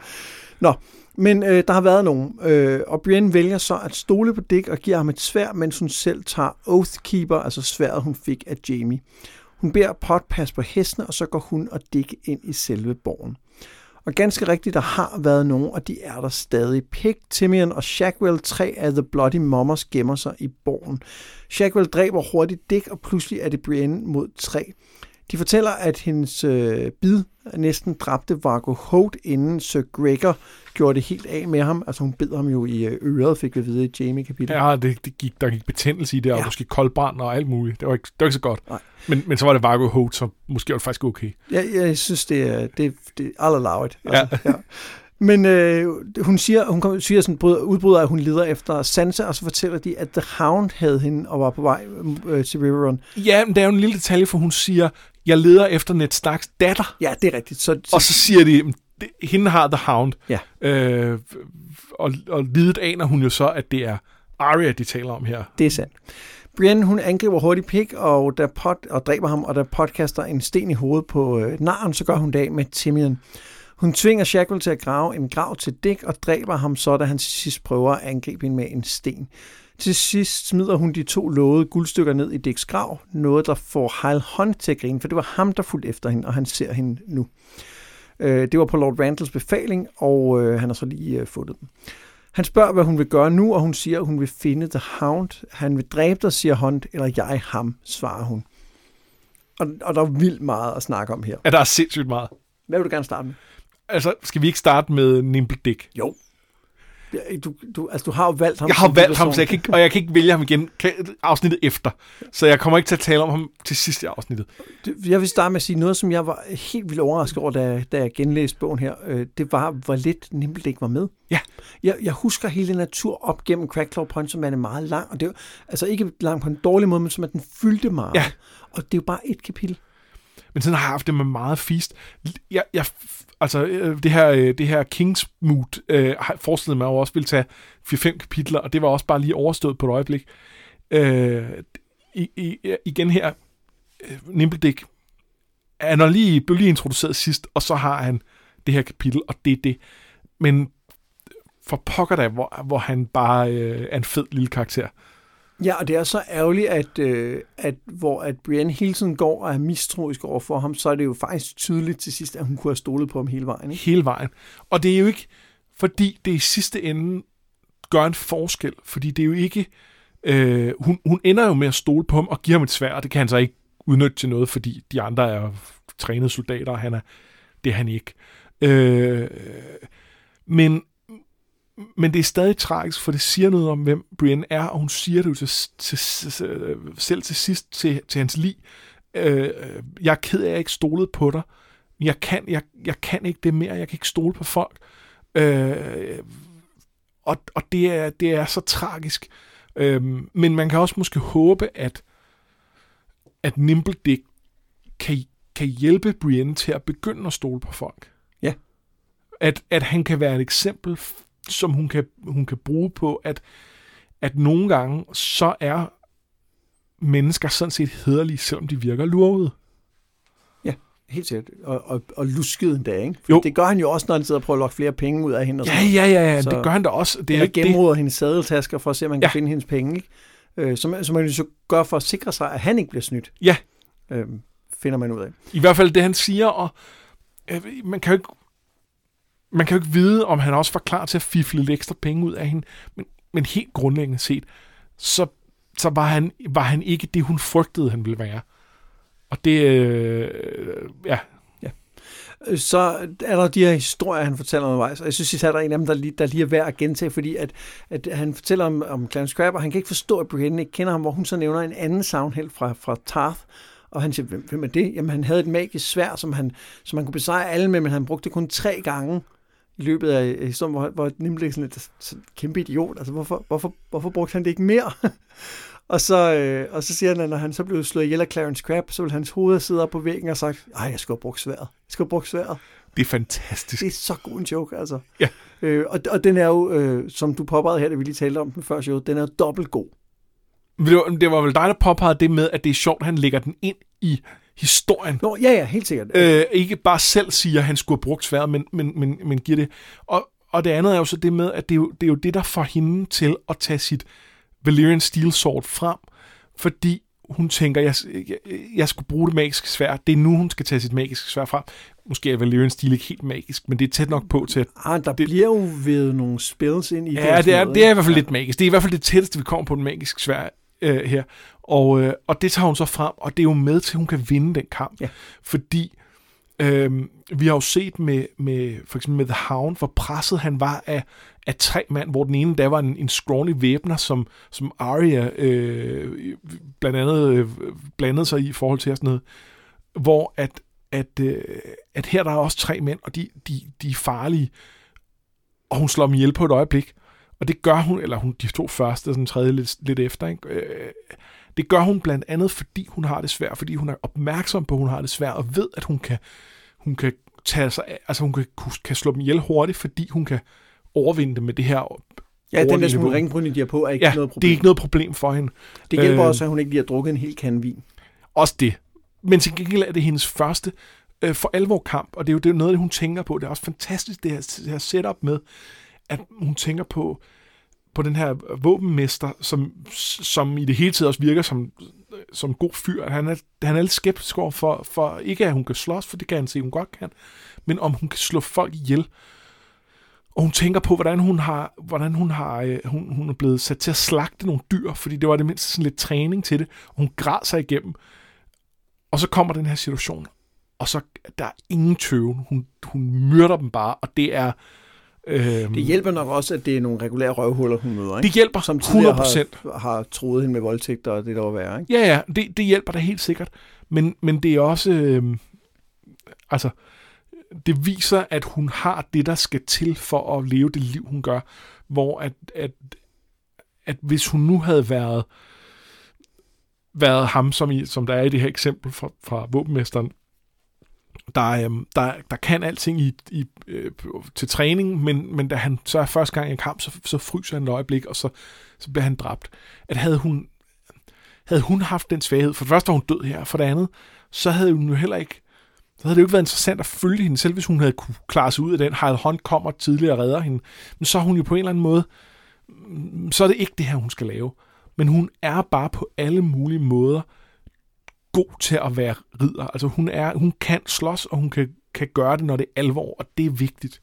Nå, men øh, der har været nogen, øh, og Brienne vælger så at stole på Dick og giver ham et svær, mens hun selv tager Oathkeeper, altså sværet hun fik af Jamie. Hun beder Pot passe på hestene, og så går hun og Dick ind i selve borgen. Og ganske rigtigt, der har været nogen, og de er der stadig. Pig, Timian og Shackwell, tre af The Bloody Mommers, gemmer sig i borgen. Shackwell dræber hurtigt Dick, og pludselig er det Brienne mod tre. De fortæller, at hendes øh, bid næsten dræbte Vargo Holt, inden Sir Gregor gjorde det helt af med ham. Altså hun bed ham jo i øh, øret, fik vi at vide i Jamie-kapitlet. Ja, det, det gik, der gik betændelse i det, og ja. måske koldbrand og alt muligt. Det var ikke, det var ikke så godt. Nej. Men, men så var det Vargo Holt, som måske var det faktisk okay. Ja, jeg synes, det er, det, det er all allow it. Altså, ja. ja. Men øh, hun siger, hun siger sådan, udbryder, at hun leder efter Sansa, og så fortæller de, at The Hound havde hende og var på vej øh, til Riverrun. Ja, men der er jo en lille detalje, for hun siger, jeg leder efter Ned Starks datter. Ja, det er rigtigt. Så, så... Og så siger de, hende har The Hound. Ja. Øh, og, og lidet aner hun jo så, at det er Arya, de taler om her. Det er sandt. Brienne, hun angriber hurtigt pik og, der pot, og dræber ham, og der podkaster en sten i hovedet på øh, naren, så gør hun af med Timian. Hun tvinger Shackle til at grave en grav til Dick og dræber ham så, da han til sidst prøver at angribe hende med en sten. Til sidst smider hun de to lovede guldstykker ned i Dicks grav, noget der får Heil Hunt til at grine, for det var ham, der fulgte efter hende, og han ser hende nu. Øh, det var på Lord Randalls befaling, og øh, han har så lige øh, fundet dem. Han spørger, hvad hun vil gøre nu, og hun siger, at hun vil finde The Hound. Han vil dræbe dig, siger Hunt, eller jeg ham, svarer hun. Og, og der er vildt meget at snakke om her. Ja, der er sindssygt meget. Hvad vil du gerne starte med? Altså, skal vi ikke starte med Nimble Dick? Jo. Du, du, altså, du har jo valgt ham. Jeg har valgt ham, så jeg kan ikke, og jeg kan ikke vælge ham igen afsnittet efter. Så jeg kommer ikke til at tale om ham til sidste afsnittet. Jeg vil starte med at sige noget, som jeg var helt vildt overrasket over, da, da jeg genlæste bogen her. Øh, det var, hvor lidt Nimble var med. Ja. Jeg, jeg husker hele natur op gennem Crackclaw Punch, som er meget lang. Og det er, altså ikke lang på en dårlig måde, men som at den fyldte meget. Ja. Og det er jo bare et kapitel. Men sådan har jeg haft det med meget fist. Jeg, jeg, altså, øh, det her, øh, det her Kings Mood øh, forestillede mig også ville tage 4-5 kapitler, og det var også bare lige overstået på et øjeblik. Øh, i, i, igen her, øh, Nimble Nimbledick, han er lige, blev lige introduceret sidst, og så har han det her kapitel, og det er det. Men for pokker da, hvor, hvor han bare øh, er en fed lille karakter. Ja, og det er så ærgerligt, at, øh, at hvor at Brienne hele tiden går og er mistroisk over for ham, så er det jo faktisk tydeligt til sidst, at hun kunne have stolet på ham hele vejen. Ikke? Hele vejen. Og det er jo ikke, fordi det i sidste ende gør en forskel, fordi det er jo ikke... Øh, hun, hun ender jo med at stole på ham og give ham et svær, og det kan han så ikke udnytte til noget, fordi de andre er trænede soldater, og han er, det er han ikke. Øh, men men det er stadig tragisk, for det siger noget om, hvem Brienne er, og hun siger det jo til, til, til, selv til sidst til, til hans liv. Øh, jeg er ked af, at jeg ikke stolede på dig. Jeg kan, jeg, jeg kan ikke det mere. Jeg kan ikke stole på folk. Øh, og og det, er, det er så tragisk. Øh, men man kan også måske håbe, at, at Nimble Dick kan, kan hjælpe Brienne til at begynde at stole på folk. Ja. At, at han kan være et eksempel som hun kan, hun kan bruge på, at, at nogle gange, så er mennesker sådan set hederlige, selvom de virker lurvede. Ja. helt sikkert. Og, og, og lusket endda, ikke? For Jo. det gør han jo også, når han sidder og prøver at lokke flere penge ud af hende. Og Ja, ja, ja, ja Så- det gør han da også. Det Det er ikke det. gennemroder hendes sadeltasker for at se, om man kan Ja. finde hendes penge. Ikke? Øh, som, som man jo så gør for at sikre sig, at han ikke bliver snydt. Ja. Øh, finder man ud af. I hvert fald det, han siger, og øh, man kan jo ikke, man kan jo ikke vide, om han også var klar til at fifle lidt ekstra penge ud af hende, men, men helt grundlæggende set, så, så var, han, var han ikke det, hun frygtede, han ville være. Og det, øh, ja, Så er der de her historier, han fortæller undervejs, og jeg synes især, der er en af dem, der lige, der lige er værd at gentage, fordi at, at han fortæller om, om Clarence Crabbe, og han kan ikke forstå, at Brienne ikke kender ham, hvor hun så nævner en anden savnheld fra, fra Tarth, og han siger, hvem, hvem er det? Jamen, han havde et magisk svær, som han, som han kunne besejre alle med, men han brugte det kun tre gange i løbet af historien, hvor, hvor Nimble sådan lidt sådan, kæmpe idiot. Altså, hvorfor, hvorfor, hvorfor brugte han det ikke mere? og, så, øh, og så siger han, at når han så blev slået ihjel af Clarence Crab, så vil hans hoved sidde op på væggen og sagt, ej, jeg skulle have brugt sværet. Jeg skulle have brugt sværet. det er fantastisk. Det er så god en joke, altså. Ja. Øh, og, og den er jo, øh, som du påpegede her, da vi lige talte om den før show, den er jo dobbelt god. Det det var vel dig, der påpegede det med, at det er sjovt, at han lægger den ind i historien. Nå, ja, ja, helt sikkert. Øh, ikke bare selv siger, at han skulle have brugt sværet, men, men, men, men giver det. Og, og det andet er jo så det med, at det er jo, det er jo det, der får hende til at tage sit Valyrian Steel Sword frem, fordi hun tænker, jeg, jeg, jeg skulle bruge det magiske svær. Det er nu, hun skal tage sit magiske svær frem. Måske er Valyrian Steel ikke helt magisk, men det er tæt nok på til, at Ah, der det, bliver jo ved nogle spells ind i Ja, det er, sådan noget, det er i hvert fald lidt magisk. Det er i hvert fald det tætteste, vi kommer på den magiske svær øh, her. Og, øh, og det tager hun så frem, og det er jo med til, at hun kan vinde den kamp. Ja. Fordi øh, vi har jo set med, med for eksempel med The Hound, hvor presset han var af, af tre mand, hvor den ene der var en, en scrawny væbner, som, som Arya øh, blandt andet øh, blandede sig i i forhold til sådan noget. Hvor at, at, øh, at her der er også tre mænd, og de, de, de er farlige. Og hun slår dem ihjel på et øjeblik. Og det gør hun, eller hun, de to første og den tredje lidt, lidt efter, ikke? Øh, det gør hun blandt andet, fordi hun har det svært, fordi hun er opmærksom på, at hun har det svært, og ved, at hun kan, hun kan tage sig af, altså hun kan, kan slå dem ihjel hurtigt, fordi hun kan overvinde dem med det her Ja, den der smule våben. ringbryn, de har på, er ikke Ja, noget det problem. er ikke noget problem for hende. det hjælper øh, også, at hun ikke lige har drukket en hel kan vin. Også det. Men til gengæld er det hendes første øh, for alvor kamp, og det er jo det er noget, det hun tænker på. Det er også fantastisk, det her, det her setup med, at hun tænker på, på den her våbenmester, som, som i det hele taget også virker som, som god fyr. Han er, han er lidt skeptisk over for, for, ikke at hun kan slås, for det kan han se, hun godt kan, men om hun kan slå folk ihjel. Og hun tænker på, hvordan hun har, hvordan hun har, øh, hun, hun er blevet sat til at slagte nogle dyr, fordi det var det mindste sådan lidt træning til det. Hun græd sig igennem. Og så kommer den her situation, og så der er ingen tøven. Hun, hun myrder dem bare, og det er... Øhm, Det hjælper nok også, at det er nogle regulære røvhuller, hun møder. Ikke? det hjælper Som 100%. tidligere har, har troet hende med voldtægter og det, der var værre. Ikke? Ja, ja, det, det hjælper da helt sikkert. Men, men det er også... Øh, altså, det viser, at hun har det, der skal til for at leve det liv, hun gør. Hvor at, at, at hvis hun nu havde været været ham, som, i, som der er i det her eksempel fra, fra våbenmesteren, der, øhm, der, der kan alting i, i, øh, til træning, men, men da han så er første gang i en kamp, så, så fryser han et øjeblik, og så, så bliver han dræbt. At havde hun, havde hun haft den svaghed, for det første var hun død her, for det andet, så havde hun jo heller ikke, så havde det jo ikke været interessant at følge hende, selv hvis hun havde kunne klare sig ud af den. Harald Hunt kommer tidligere og redder hende. Men så er hun jo på en eller anden måde, mm, så er det ikke det her, hun skal lave. Men hun er bare på alle mulige måder god til at være ridder. Altså hun, er, hun kan slås, og hun kan, kan gøre det, når det er alvor, og det er vigtigt.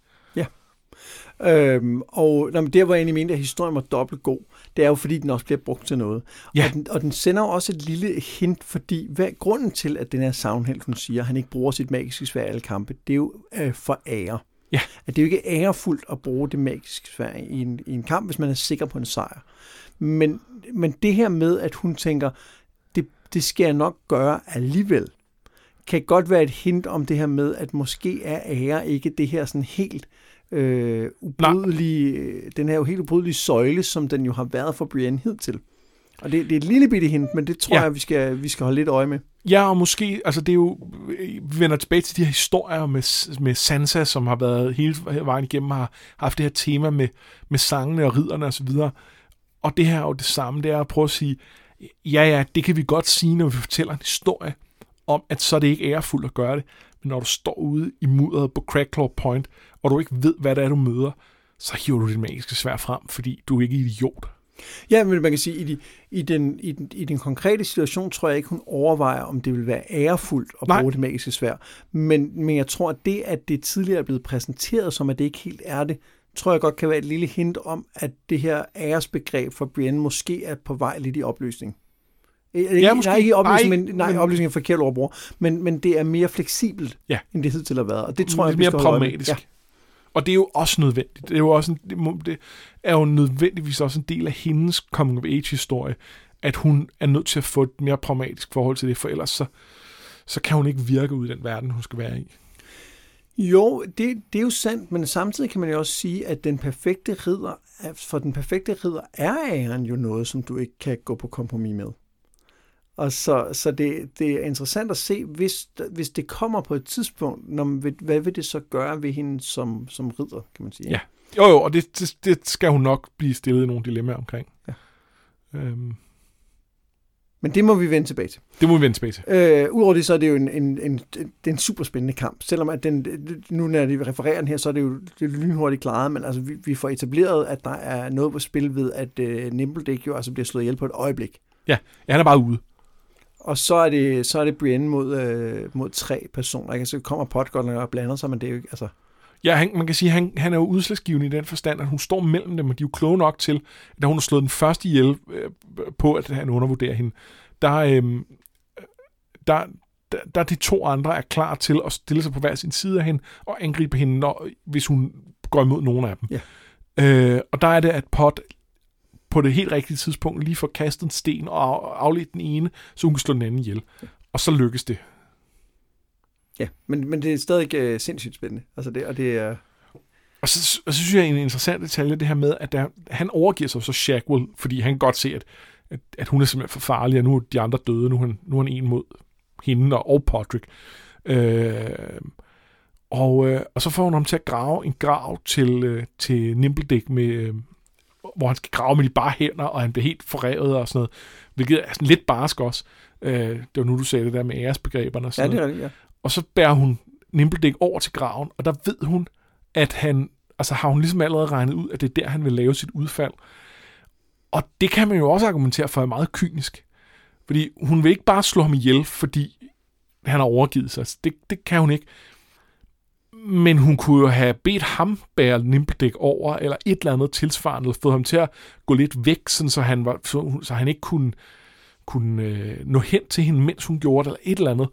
Øhm, og når der, hvor jeg egentlig mente, at historien var dobbelt god, det er jo, fordi den også bliver brugt til noget. Ja. Og, den, og den sender jo også et lille hint, fordi hvad er grunden til, at den her savnhelt, hun siger, at han ikke bruger sit magiske svær i alle kampe, det er jo øh, for ære. Ja. At det er jo ikke ærefuldt at bruge det magiske svær i en, i en kamp, hvis man er sikker på en sejr. Men, men det her med, at hun tænker, det, skal jeg nok gøre alligevel, kan godt være et hint om det her med, at måske er ære ikke det her sådan helt øh, ubrydelige, den her jo helt ubrydelige søjle, som den jo har været for Brienne hidtil. Og det, det er et lille bitte hint, men det tror Ja. jeg, vi skal, vi skal holde lidt øje med. Ja, og måske, altså det er jo, vi vender tilbage til de her historier med, med Sansa, som har været hele vejen igennem, har, har haft det her tema med, med sangene og ridderne osv. Og, og det her er jo det samme, det er at prøve at sige, ja ja, det kan vi godt sige, når vi fortæller en historie om, at så er det ikke ærefuldt at gøre det. Men når du står ude i mudderet på Crackclaw Point, og du ikke ved, hvad det er, du møder, så hiver du dit magiske svær frem, fordi du er ikke idiot. Ja, men man kan sige, i, de, i, den, i, den, i den konkrete situation, tror jeg ikke, hun overvejer, om det vil være ærefuldt at Nej. bruge det magiske svær. Men, men jeg tror, at det, at det tidligere er blevet præsenteret som, at det ikke helt er det, tror jeg godt kan være et lille hint om, at det her æresbegreb for Brienne måske er på vej lidt i opløsning. Øh, Ja, måske. Nej, ikke opløsning, Nej, men, nej, men- opløsning er forkert ord at bruge, men, men det er mere fleksibelt, Ja. end det hidtil har været. Og det tror jeg, Lidt vi mere pragmatisk. Ja. Og det er jo også nødvendigt. Det er jo, også en, det, det er jo nødvendigvis også en del af hendes coming of age historie, at hun er nødt til at få et mere pragmatisk forhold til det, for ellers så, så kan hun ikke virke ud i den verden, hun skal være i. Jo, det, det er jo sandt, men samtidig kan man jo også sige, at den perfekte ridder, for den perfekte ridder er æren jo noget, som du ikke kan gå på kompromis med. Og så, så det, det er interessant at se, hvis, hvis det kommer på et tidspunkt, når, man hvad vil det så gøre ved hende som, som ridder, kan man sige. Ja. Jo, jo, og det, det, det skal hun nok blive stillet i nogle dilemmaer omkring. Ja. Øhm, Men det må vi vende tilbage til. det må vi vende tilbage til. Øh, Udover det, så er det jo en, en, en, det er en super spændende kamp. Selvom at den, nu når de refererer den her, så er det jo det er lynhurtigt klaret, men altså, vi, vi får etableret, at der er noget på spil ved, at øh, Nimbledick jo altså bliver slået ihjel på et øjeblik. Ja, han er bare ude. Og så er det, så er det Brienne mod, øh, mod tre personer. Ikke? Så kommer Potgården og blander sig, men det er jo ikke... Altså, Ja, han, man kan sige, at han, han er jo udslagsgivende i den forstand, at hun står mellem dem, og de er jo kloge nok til, at da hun har slået den første ihjel øh, på, at han undervurderer hende, der, øh, der, der, der de to andre er klar til at stille sig på hver sin side af hende og angribe hende, når, hvis hun går imod nogen af dem. Ja. Øh, og der er det, at Pot på det helt rigtige tidspunkt lige får kastet en sten og af- afledt den ene, så hun kan slå den anden ihjel. Og så lykkes det. Ja, men, men det er stadig øh, sindssygt spændende. Altså det, og det er... Og så, og så synes jeg, en interessant detalje, det her med, at der, han overgiver sig så Shackwell, fordi han kan godt se, at, at, at hun er simpelthen for farlig, og nu er de andre døde, nu er han, nu er han en mod hende og, og Podrick. Øh, og, øh, og så får hun ham til at grave en grav til, øh, til Nimbledick, med, øh, hvor han skal grave med de bare hænder, og han bliver helt forrevet og sådan noget, hvilket er sådan lidt barsk også. Øh, det var nu, du sagde det der med æresbegreberne og Ja, sådan det noget. er rigtigt, ja. Og så bærer hun Nimbledick over til graven, og der ved hun, at han, altså har hun ligesom allerede regnet ud, at det er der, han vil lave sit udfald. Og det kan man jo også argumentere for er meget kynisk. Fordi hun vil ikke bare slå ham ihjel, fordi han har overgivet sig. Det, det kan hun ikke. Men hun kunne jo have bedt ham bære Nimbledæk over, eller et eller andet tilsvarende, eller fået ham til at gå lidt væk, sådan, så, han var, så, så han ikke kunne, kunne øh, nå hen til hende, mens hun gjorde det, eller et eller andet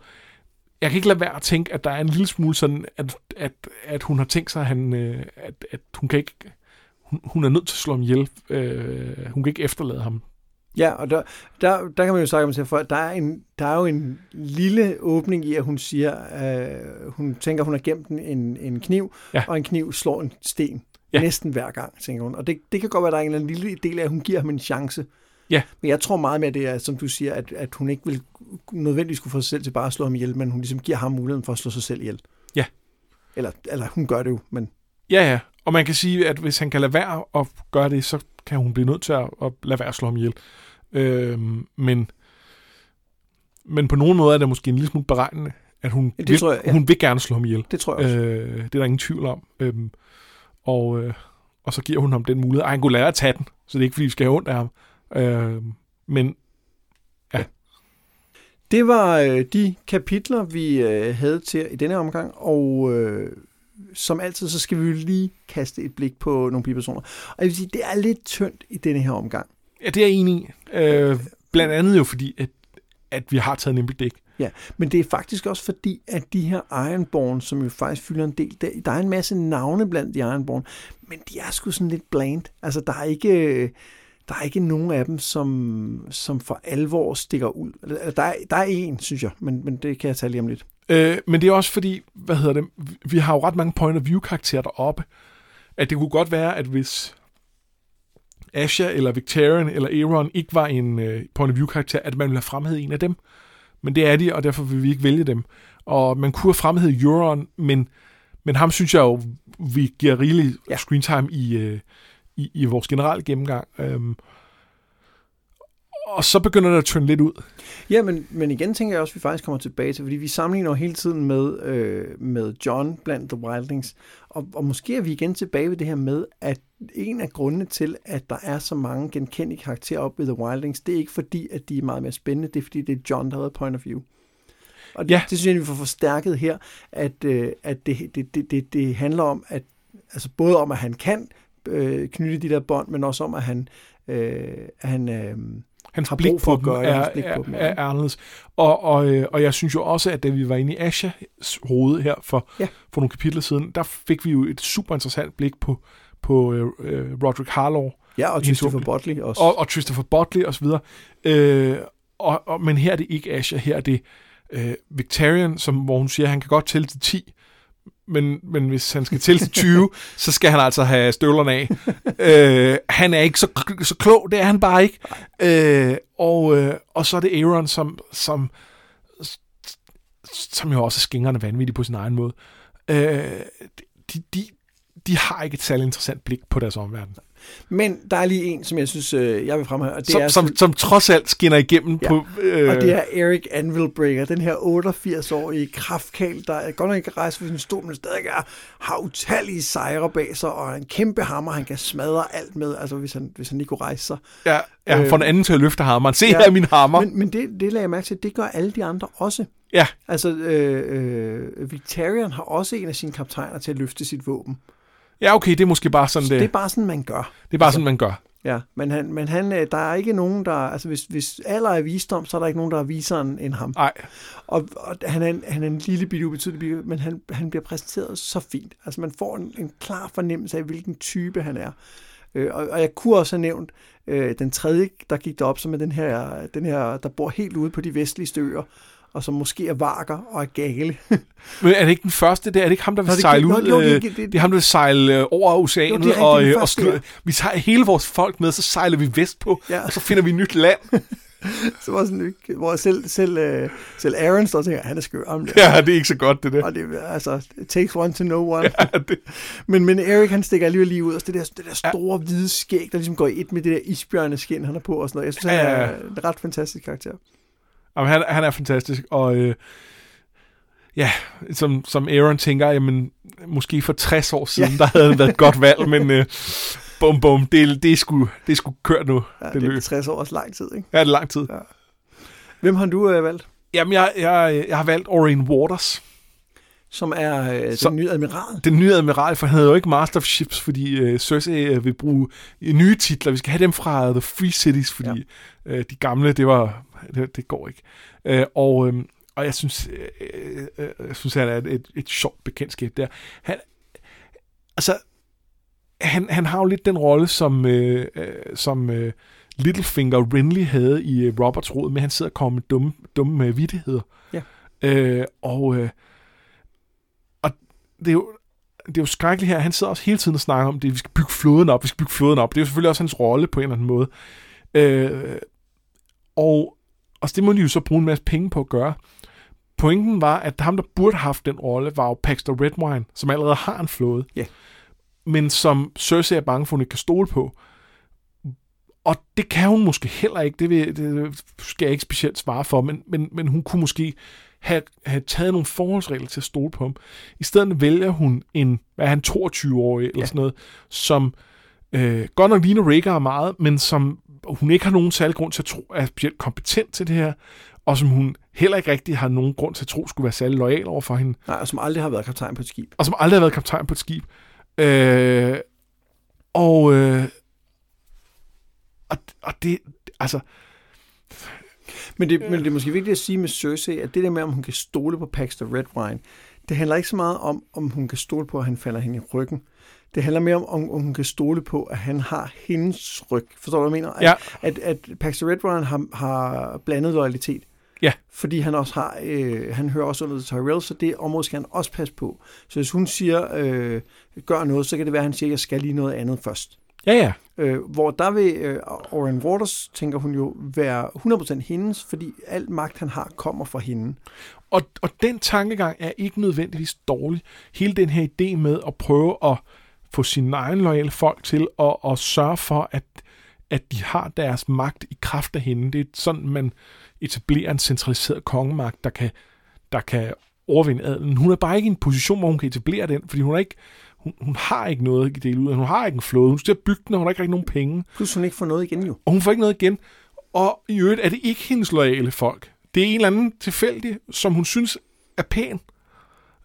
jeg kan ikke lade være at tænke, at der er en lille smule sådan, at, at, at hun har tænkt sig, at, han, øh, at, at hun kan ikke, hun, hun er nødt til at slå ham ihjel. Øh, hun kan ikke efterlade ham. Ja, og der, der, der kan man jo sige om for, at der er, en, der er jo en lille åbning i, at hun siger, øh, hun tænker, hun har gemt en, en, kniv, Ja. og en kniv slår en sten. Ja. Næsten hver gang, tænker hun. Og det, det kan godt være, at der er en eller anden lille del af, at hun giver ham en chance. Ja. Men jeg tror meget mere, det er, som du siger, at, at hun ikke vil nødvendigvis skulle få sig selv til bare at slå ham ihjel, men hun ligesom giver ham muligheden for at slå sig selv ihjel. Ja. Eller, eller hun gør det jo, men Ja, ja. Og man kan sige, at hvis han kan lade være at gøre det, så kan hun blive nødt til at, at lade være at slå ham ihjel. Øh, men, men på nogen måde er det måske en lille smule beregnende, at hun, det vil, jeg, ja. hun vil gerne slå ham ihjel. det tror jeg også. Øh, det er der ingen tvivl om. Øhm, og, øh, og så giver hun ham den mulighed. Ej, han kunne lære at tage den, så det er ikke, fordi vi skal have ondt af ham. Øh, men Det var øh, de kapitler, vi øh, havde til i denne omgang, og øh, som altid, så skal vi jo lige kaste et blik på nogle bipersoner. Og jeg vil sige, det er lidt tyndt i denne her omgang. ja, det er jeg enig i. Øh, blandt andet jo fordi, at, at vi har taget Nimble Dick. Men det er faktisk også fordi, at de her Ironborn, som jo faktisk fylder en del, der, der er en masse navne blandt de Ironborn, men de er sgu sådan lidt bland. Altså, der er ikke, der er ikke nogen af dem, som, som for alvor stikker ud. Der er, der er en, synes jeg, men, men det kan jeg tale lige om lidt. Øh, men det er også fordi, hvad hedder det, vi har jo ret mange point of view karakterer deroppe, at det kunne godt være, at hvis Asha eller Victorian eller Aaron ikke var en øh, point of view karakter, at man ville have fremhævet en af dem. Men det er de, og derfor vil vi ikke vælge dem. Og man kunne have fremhævet Euron, men, men ham synes jeg jo, vi giver rigelig ja. Ja. screen time i, øh, i, i vores generelle gennemgang. Øhm, og så begynder det at tynde lidt ud. Ja, men, men igen tænker jeg også, at vi faktisk kommer tilbage til, fordi vi sammenligner hele tiden med, øh, med John blandt The Wildlings, og, og måske er vi igen tilbage ved det her med, at en af grundene til, at der er så mange genkendelige karakterer op ved The Wildlings, det er ikke fordi, at de er meget mere spændende, det er fordi, det er John, der har point of view. Og det, Ja. det synes jeg, vi får forstærket her, at, øh, at det, det, det, det, det handler om, at altså både om, at han kan øh, knytte de der bånd, men også om, at han, øh, at han øh, Hans Har blik brug for på at dem gøre er, blik er, på dem, ja. er, er anderledes. Og, og, øh, og jeg synes jo også, at da vi var inde i Ashas hoved her for, Ja. for nogle kapitler siden, der fik vi jo et super interessant blik på, på øh, øh, Roderick Harlow ja, og Christopher. Botley også. og, og Christopher Botley osv. Øh, og, og, men her er det ikke Asha, her er det øh, Victorian, som, hvor hun siger, at han kan godt tælle til 10, men, men hvis han skal tælle til 20, så skal han altså have støvlerne af. øh, han er ikke så, så klog, det er han bare ikke. Øh, og, øh, og så er det Aaron, som, som, som jo også er skingerne vanvittig på sin egen måde. Øh, de, de, de har ikke et særligt interessant blik på deres omverden. Men der er lige en, som jeg synes, øh, jeg vil fremhæve, og det som, er som, som trods alt skinner igennem Ja, på... Øh, Og det er Eric Anvilbreaker, den her 88-årige kraftkald, der er godt nok ikke rejst for sin stol, men stadig er, har utallige sejre bag sig, og en kæmpe hammer, han kan smadre alt med, altså hvis han, hvis han lige kunne rejse sig. ja, ja, øh, for en anden til at løfte hammeren. Se ja, her er min hammer. Men, men det, det lagde jeg mærke til, det gør alle de andre også. ja, Altså, øh, øh, Victorian har også en af sine kaptajner til at løfte sit våben. Ja, okay, det er måske bare sådan, Så det, det er bare sådan, man gør. det er bare sådan, man gør. Ja, men, han, men han, øh, der er ikke nogen, der... Altså, hvis, hvis alder er visdom, så er der ikke nogen, der er visere end end ham. Nej, Og, og han, er en, han er en lille bitte, ubetydelig bitte, men han, han bliver præsenteret så fint. Altså, man får en, en klar fornemmelse af, hvilken type han er. Øh, og, og jeg kunne også have nævnt øh, den tredje, der gik derop, som er den her, den her, der bor helt ude på de vestlige øer, og som måske er varker og er gale. men er det ikke den første? Det er det ikke ham, der vil Nå, det sejle ud? jo, det øh, gik- det- det er ham, der vil sejle øh, over oceanet, Jo, det og, øh, og ja. vi tager hele vores folk med, så sejler vi vestpå, Ja. og så finder vi nyt land. så var sådan, hvor selv, selv, øh, selv Aaron står og tænker, han er skør om det. ja, det er ikke så godt, det der. Og det altså, it takes one to know one. Ja, det, Men, men Erik, han stikker alligevel lige ud, og det der, det der store hvide skæg, der ligesom går i et med det der isbjørneskin, han har på og sådan noget. Jeg synes, han Ja, ja, er ja. en ret fantastisk karakter. Jamen, han, han er fantastisk, og øh, ja, som, som Aaron tænker, jamen, måske for 60 år siden, ja. der havde han været et godt valg, men øh, bum bum, det, det, er sgu, det er sgu kørt nu, Ja, det det, det er løb. 60 års lang tid, ikke? Ja, det er lang tid. Ja. Hvem har du øh, valgt? Jamen, jeg, jeg, jeg har valgt Orion Waters, Som er øh, den nye admiral. den nye admiral, for han hedder jo ikke Master of Ships, fordi øh, Cersei øh, vil bruge nye titler. Vi skal have dem fra The Free Cities, fordi ja. øh, de gamle, det var det, det går ikke. Øh, og, øh, og jeg synes, øh, øh, jeg synes, han er et, et, et sjovt bekendtskab der. Han, altså, han, han har jo lidt den rolle, som, øh, øh, som øh, Littlefinger Renly havde i øh, Roberts råd, at han sidder og kommer med dumme, dumme øh, vittigheder. Ja. Øh, og, øh, og det er jo det er jo skrækkeligt her. Han sidder også hele tiden og snakker om det. Vi skal bygge floden op. Vi skal bygge floden op. Det er jo selvfølgelig også hans rolle på en eller anden måde. Øh, og, og det må de jo så bruge en masse penge på at gøre. Pointen var, at ham, der burde have haft den rolle, var jo Paxter Redwine, som allerede har en flåde. Ja. Men som Cersei er bange for, hun ikke kan stole på. Og det kan hun måske heller ikke. Det, vil, det skal jeg ikke specielt svare for, men, men, men hun kunne måske have, have taget nogle forholdsregler til at stole på ham. I stedet vælger hun en, hvad er han, 22-årig eller Ja. sådan noget, som øh, godt nok ligner Rhaegar meget, men som hun ikke har nogen særlig grund til at tro er specielt kompetent til det her, og som hun heller ikke rigtig har nogen grund til at tro skulle være særlig lojal over for hende, Nej, og som aldrig har været kaptajn på et skib. og som aldrig har været kaptajn på et skib. Øh, og, øh, og, og det, altså, Men det, men det er måske vigtigt at sige med Cersei, at det der med, om hun kan stole på Paxter Redwine, det handler ikke så meget om, om hun kan stole på, at han falder hende i ryggen. Det handler mere om, om, om hun kan stole på, at han har hendes ryg. Forstår du, hvad jeg mener? At, Ja. at, at Paxter Redwine har, har blandet loyalitet. Ja. Fordi han også har, øh, han hører også under Tyrell, så det område skal han også passe på. Så hvis hun siger, øh, gør noget, så kan det være, at han siger, jeg skal lige noget andet først. ja ja, Øh, hvor der vil øh, Orion Waters, tænker hun jo, være 100% hendes, fordi al magt, han har, kommer fra hende. Og, og den tankegang er ikke nødvendigvis dårlig. Hele den her idé med at prøve at få sine egne loyale folk til at, at sørge for, at, at de har deres magt i kraft af hende. Det er sådan, man etablerer en centraliseret kongemagt, der kan, der kan overvinde adelen. Hun er bare ikke i en position, hvor hun kan etablere den, fordi hun er ikke, hun, hun har ikke noget at dele ud af. Hun har ikke en flåde. Hun skal bygge den, og hun har ikke rigtig nogen penge. Plus hun ikke får noget igen jo. Og hun får ikke noget igen. Og i øvrigt er det ikke hendes loyale folk. Det er en eller anden tilfældig, som hun synes er pæn.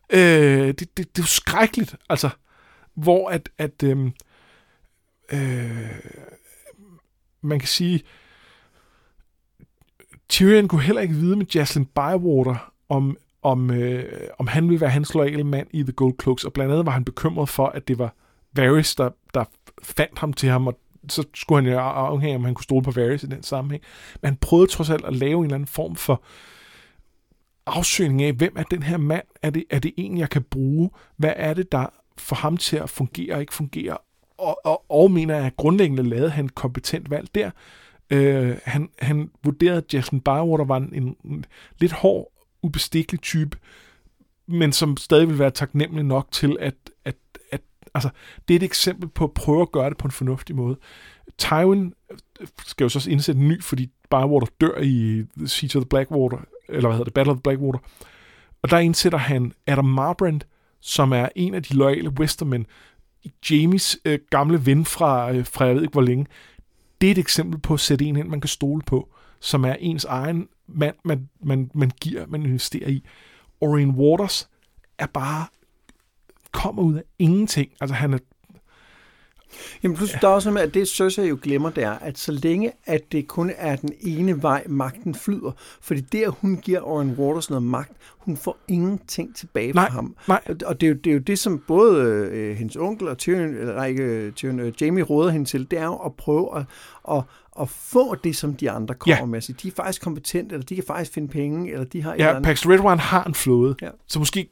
Øh, det, det, det er jo skrækkeligt, altså. Hvor at, at øh, øh, man kan sige, Tyrion kunne heller ikke vide med Jaslyn Bywater, om, om, øh, om han ville være hans loyale mand i The Gold Cloaks, og blandt andet var han bekymret for, at det var Varys, der, der fandt ham til ham, og så skulle han jo afhænge om han kunne stole på Varys i den sammenhæng. Men han prøvede trods alt at lave en eller anden form for afsøgning af, hvem er den her mand? Er det, er det en, jeg kan bruge? Hvad er det, der for ham til at fungere og ikke fungere? Og, og, og mener jeg, at grundlæggende lavede han et kompetent valg der. Øh, han, han vurderede, at Jason Bywater var en, en, en lidt hård, ubestikkelig type, men som stadig vil være taknemmelig nok til, at, at, at altså, det er et eksempel på at prøve at gøre det på en fornuftig måde. Tywin øh, skal jo så indsætte en ny, fordi Bywater dør i Siege of the Blackwater, eller hvad hedder det, Battle of the Blackwater. Og der indsætter han Adam Marbrand, som er en af de loyale Westermen, Jamies øh, gamle ven fra, øh, fra jeg ved ikke hvor længe. Det er et eksempel på at sætte en ind, man kan stole på, som er ens egen mand, man, man, man giver, man investerer i. Orion Waters er bare kommer ud af ingenting. Altså han er Jamen plus, ja. der er også med, at det Cersei jo glemmer, det er, at så længe, at det kun er den ene vej, magten flyder, fordi der hun giver Oren Waters noget magt, hun får ingenting tilbage nej, fra ham. Nej. Og det er, jo, det er jo det, som både øh, hendes onkel og Tyrion, eller nej, ikke øh, Tyrion, øh, Jamie råder hende til, det er jo at prøve at, at, at få det, som de andre kommer ja. med. Så de er faktisk kompetente, eller de kan faktisk finde penge, eller de har... Ja, Pax Redwine har en flåde, ja. så måske,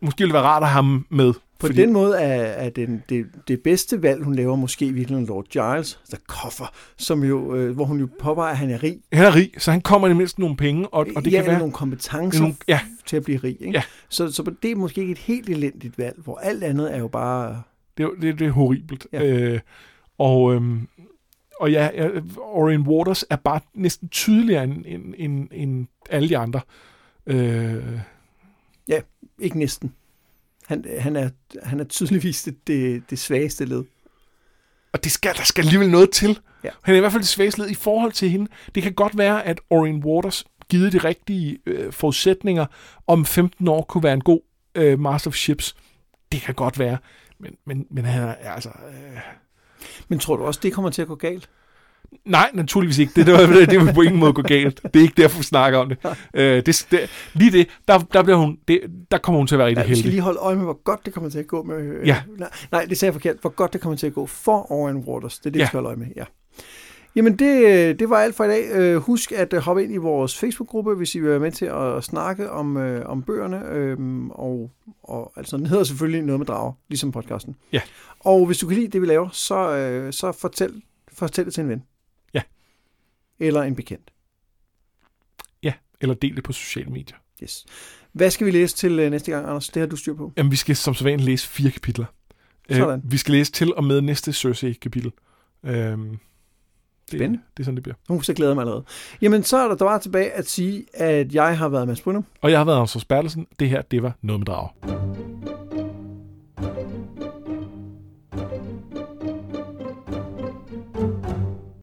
måske ville det være rart at have ham med. På Fordi... den måde er, er den, det, det bedste valg, hun laver, måske virkelig Lord Giles, der koffer, som jo, øh, hvor hun jo påpeger, at han er rig. Han er rig, så han kommer i det mindste nogle penge, og, og det ja, kan være... nogle kompetencer nogle, ja. til at blive rig. Ikke? Ja. Så, så det er måske ikke et helt elendigt valg, hvor alt andet er jo bare... Det er, det, det er horribelt. Ja. Øh, og, øhm, og ja, Orion Waters er bare næsten tydeligere end, end, end, end alle de andre. Øh, ikke næsten. Han, han, er, han er tydeligvis det, det, det svageste led. Og det skal, der skal alligevel noget til. Ja. Han er i hvert fald det svageste led i forhold til hende. Det kan godt være, at Orion Waters, givet de rigtige øh, forudsætninger, om 15 år kunne være en god øh, Master of Ships. Det kan godt være. Men, men, men han er altså... Øh... Men tror du også, det kommer til at gå galt? Nej, naturligvis ikke. Det, det, det, det vil på ingen måde gå galt. Det er ikke derfor, vi snakker om det. Øh, det, det lige det, der, der, bliver hun, det, der kommer hun til at være rigtig ja, heldig. Vi skal lige holde øje med, hvor godt det kommer til at gå med... Øh, ja. nej, nej, det sagde jeg forkert. Hvor godt det kommer til at gå for Orion Waters. Det er det, ja. vi skal holde øje med. Ja. Jamen, det, det var alt for i dag. Øh, husk at hoppe ind i vores Facebook-gruppe, hvis I vil være med til at snakke om, øh, om bøgerne. Øh, og, og altså, den hedder selvfølgelig noget med drager, ligesom podcasten. Ja. Og hvis du kan lide det, vi laver, så, øh, så fortæl, fortæl det til en ven eller en bekendt. Ja, eller del det på sociale medier. Yes. Hvad skal vi læse til uh, næste gang, Anders? Det har du styr på. Jamen, vi skal som sædvanligt læse fire kapitler. Øh, sådan. Uh, vi skal læse til og med næste Cersei-kapitel. Uh, Spændende. Det, det er sådan, det bliver. Nu så glæder mig allerede. Jamen, så er der bare tilbage at sige, at jeg har været Mads Brunum. Og jeg har været Anders Bertelsen. Det her, det var Noget med Drager.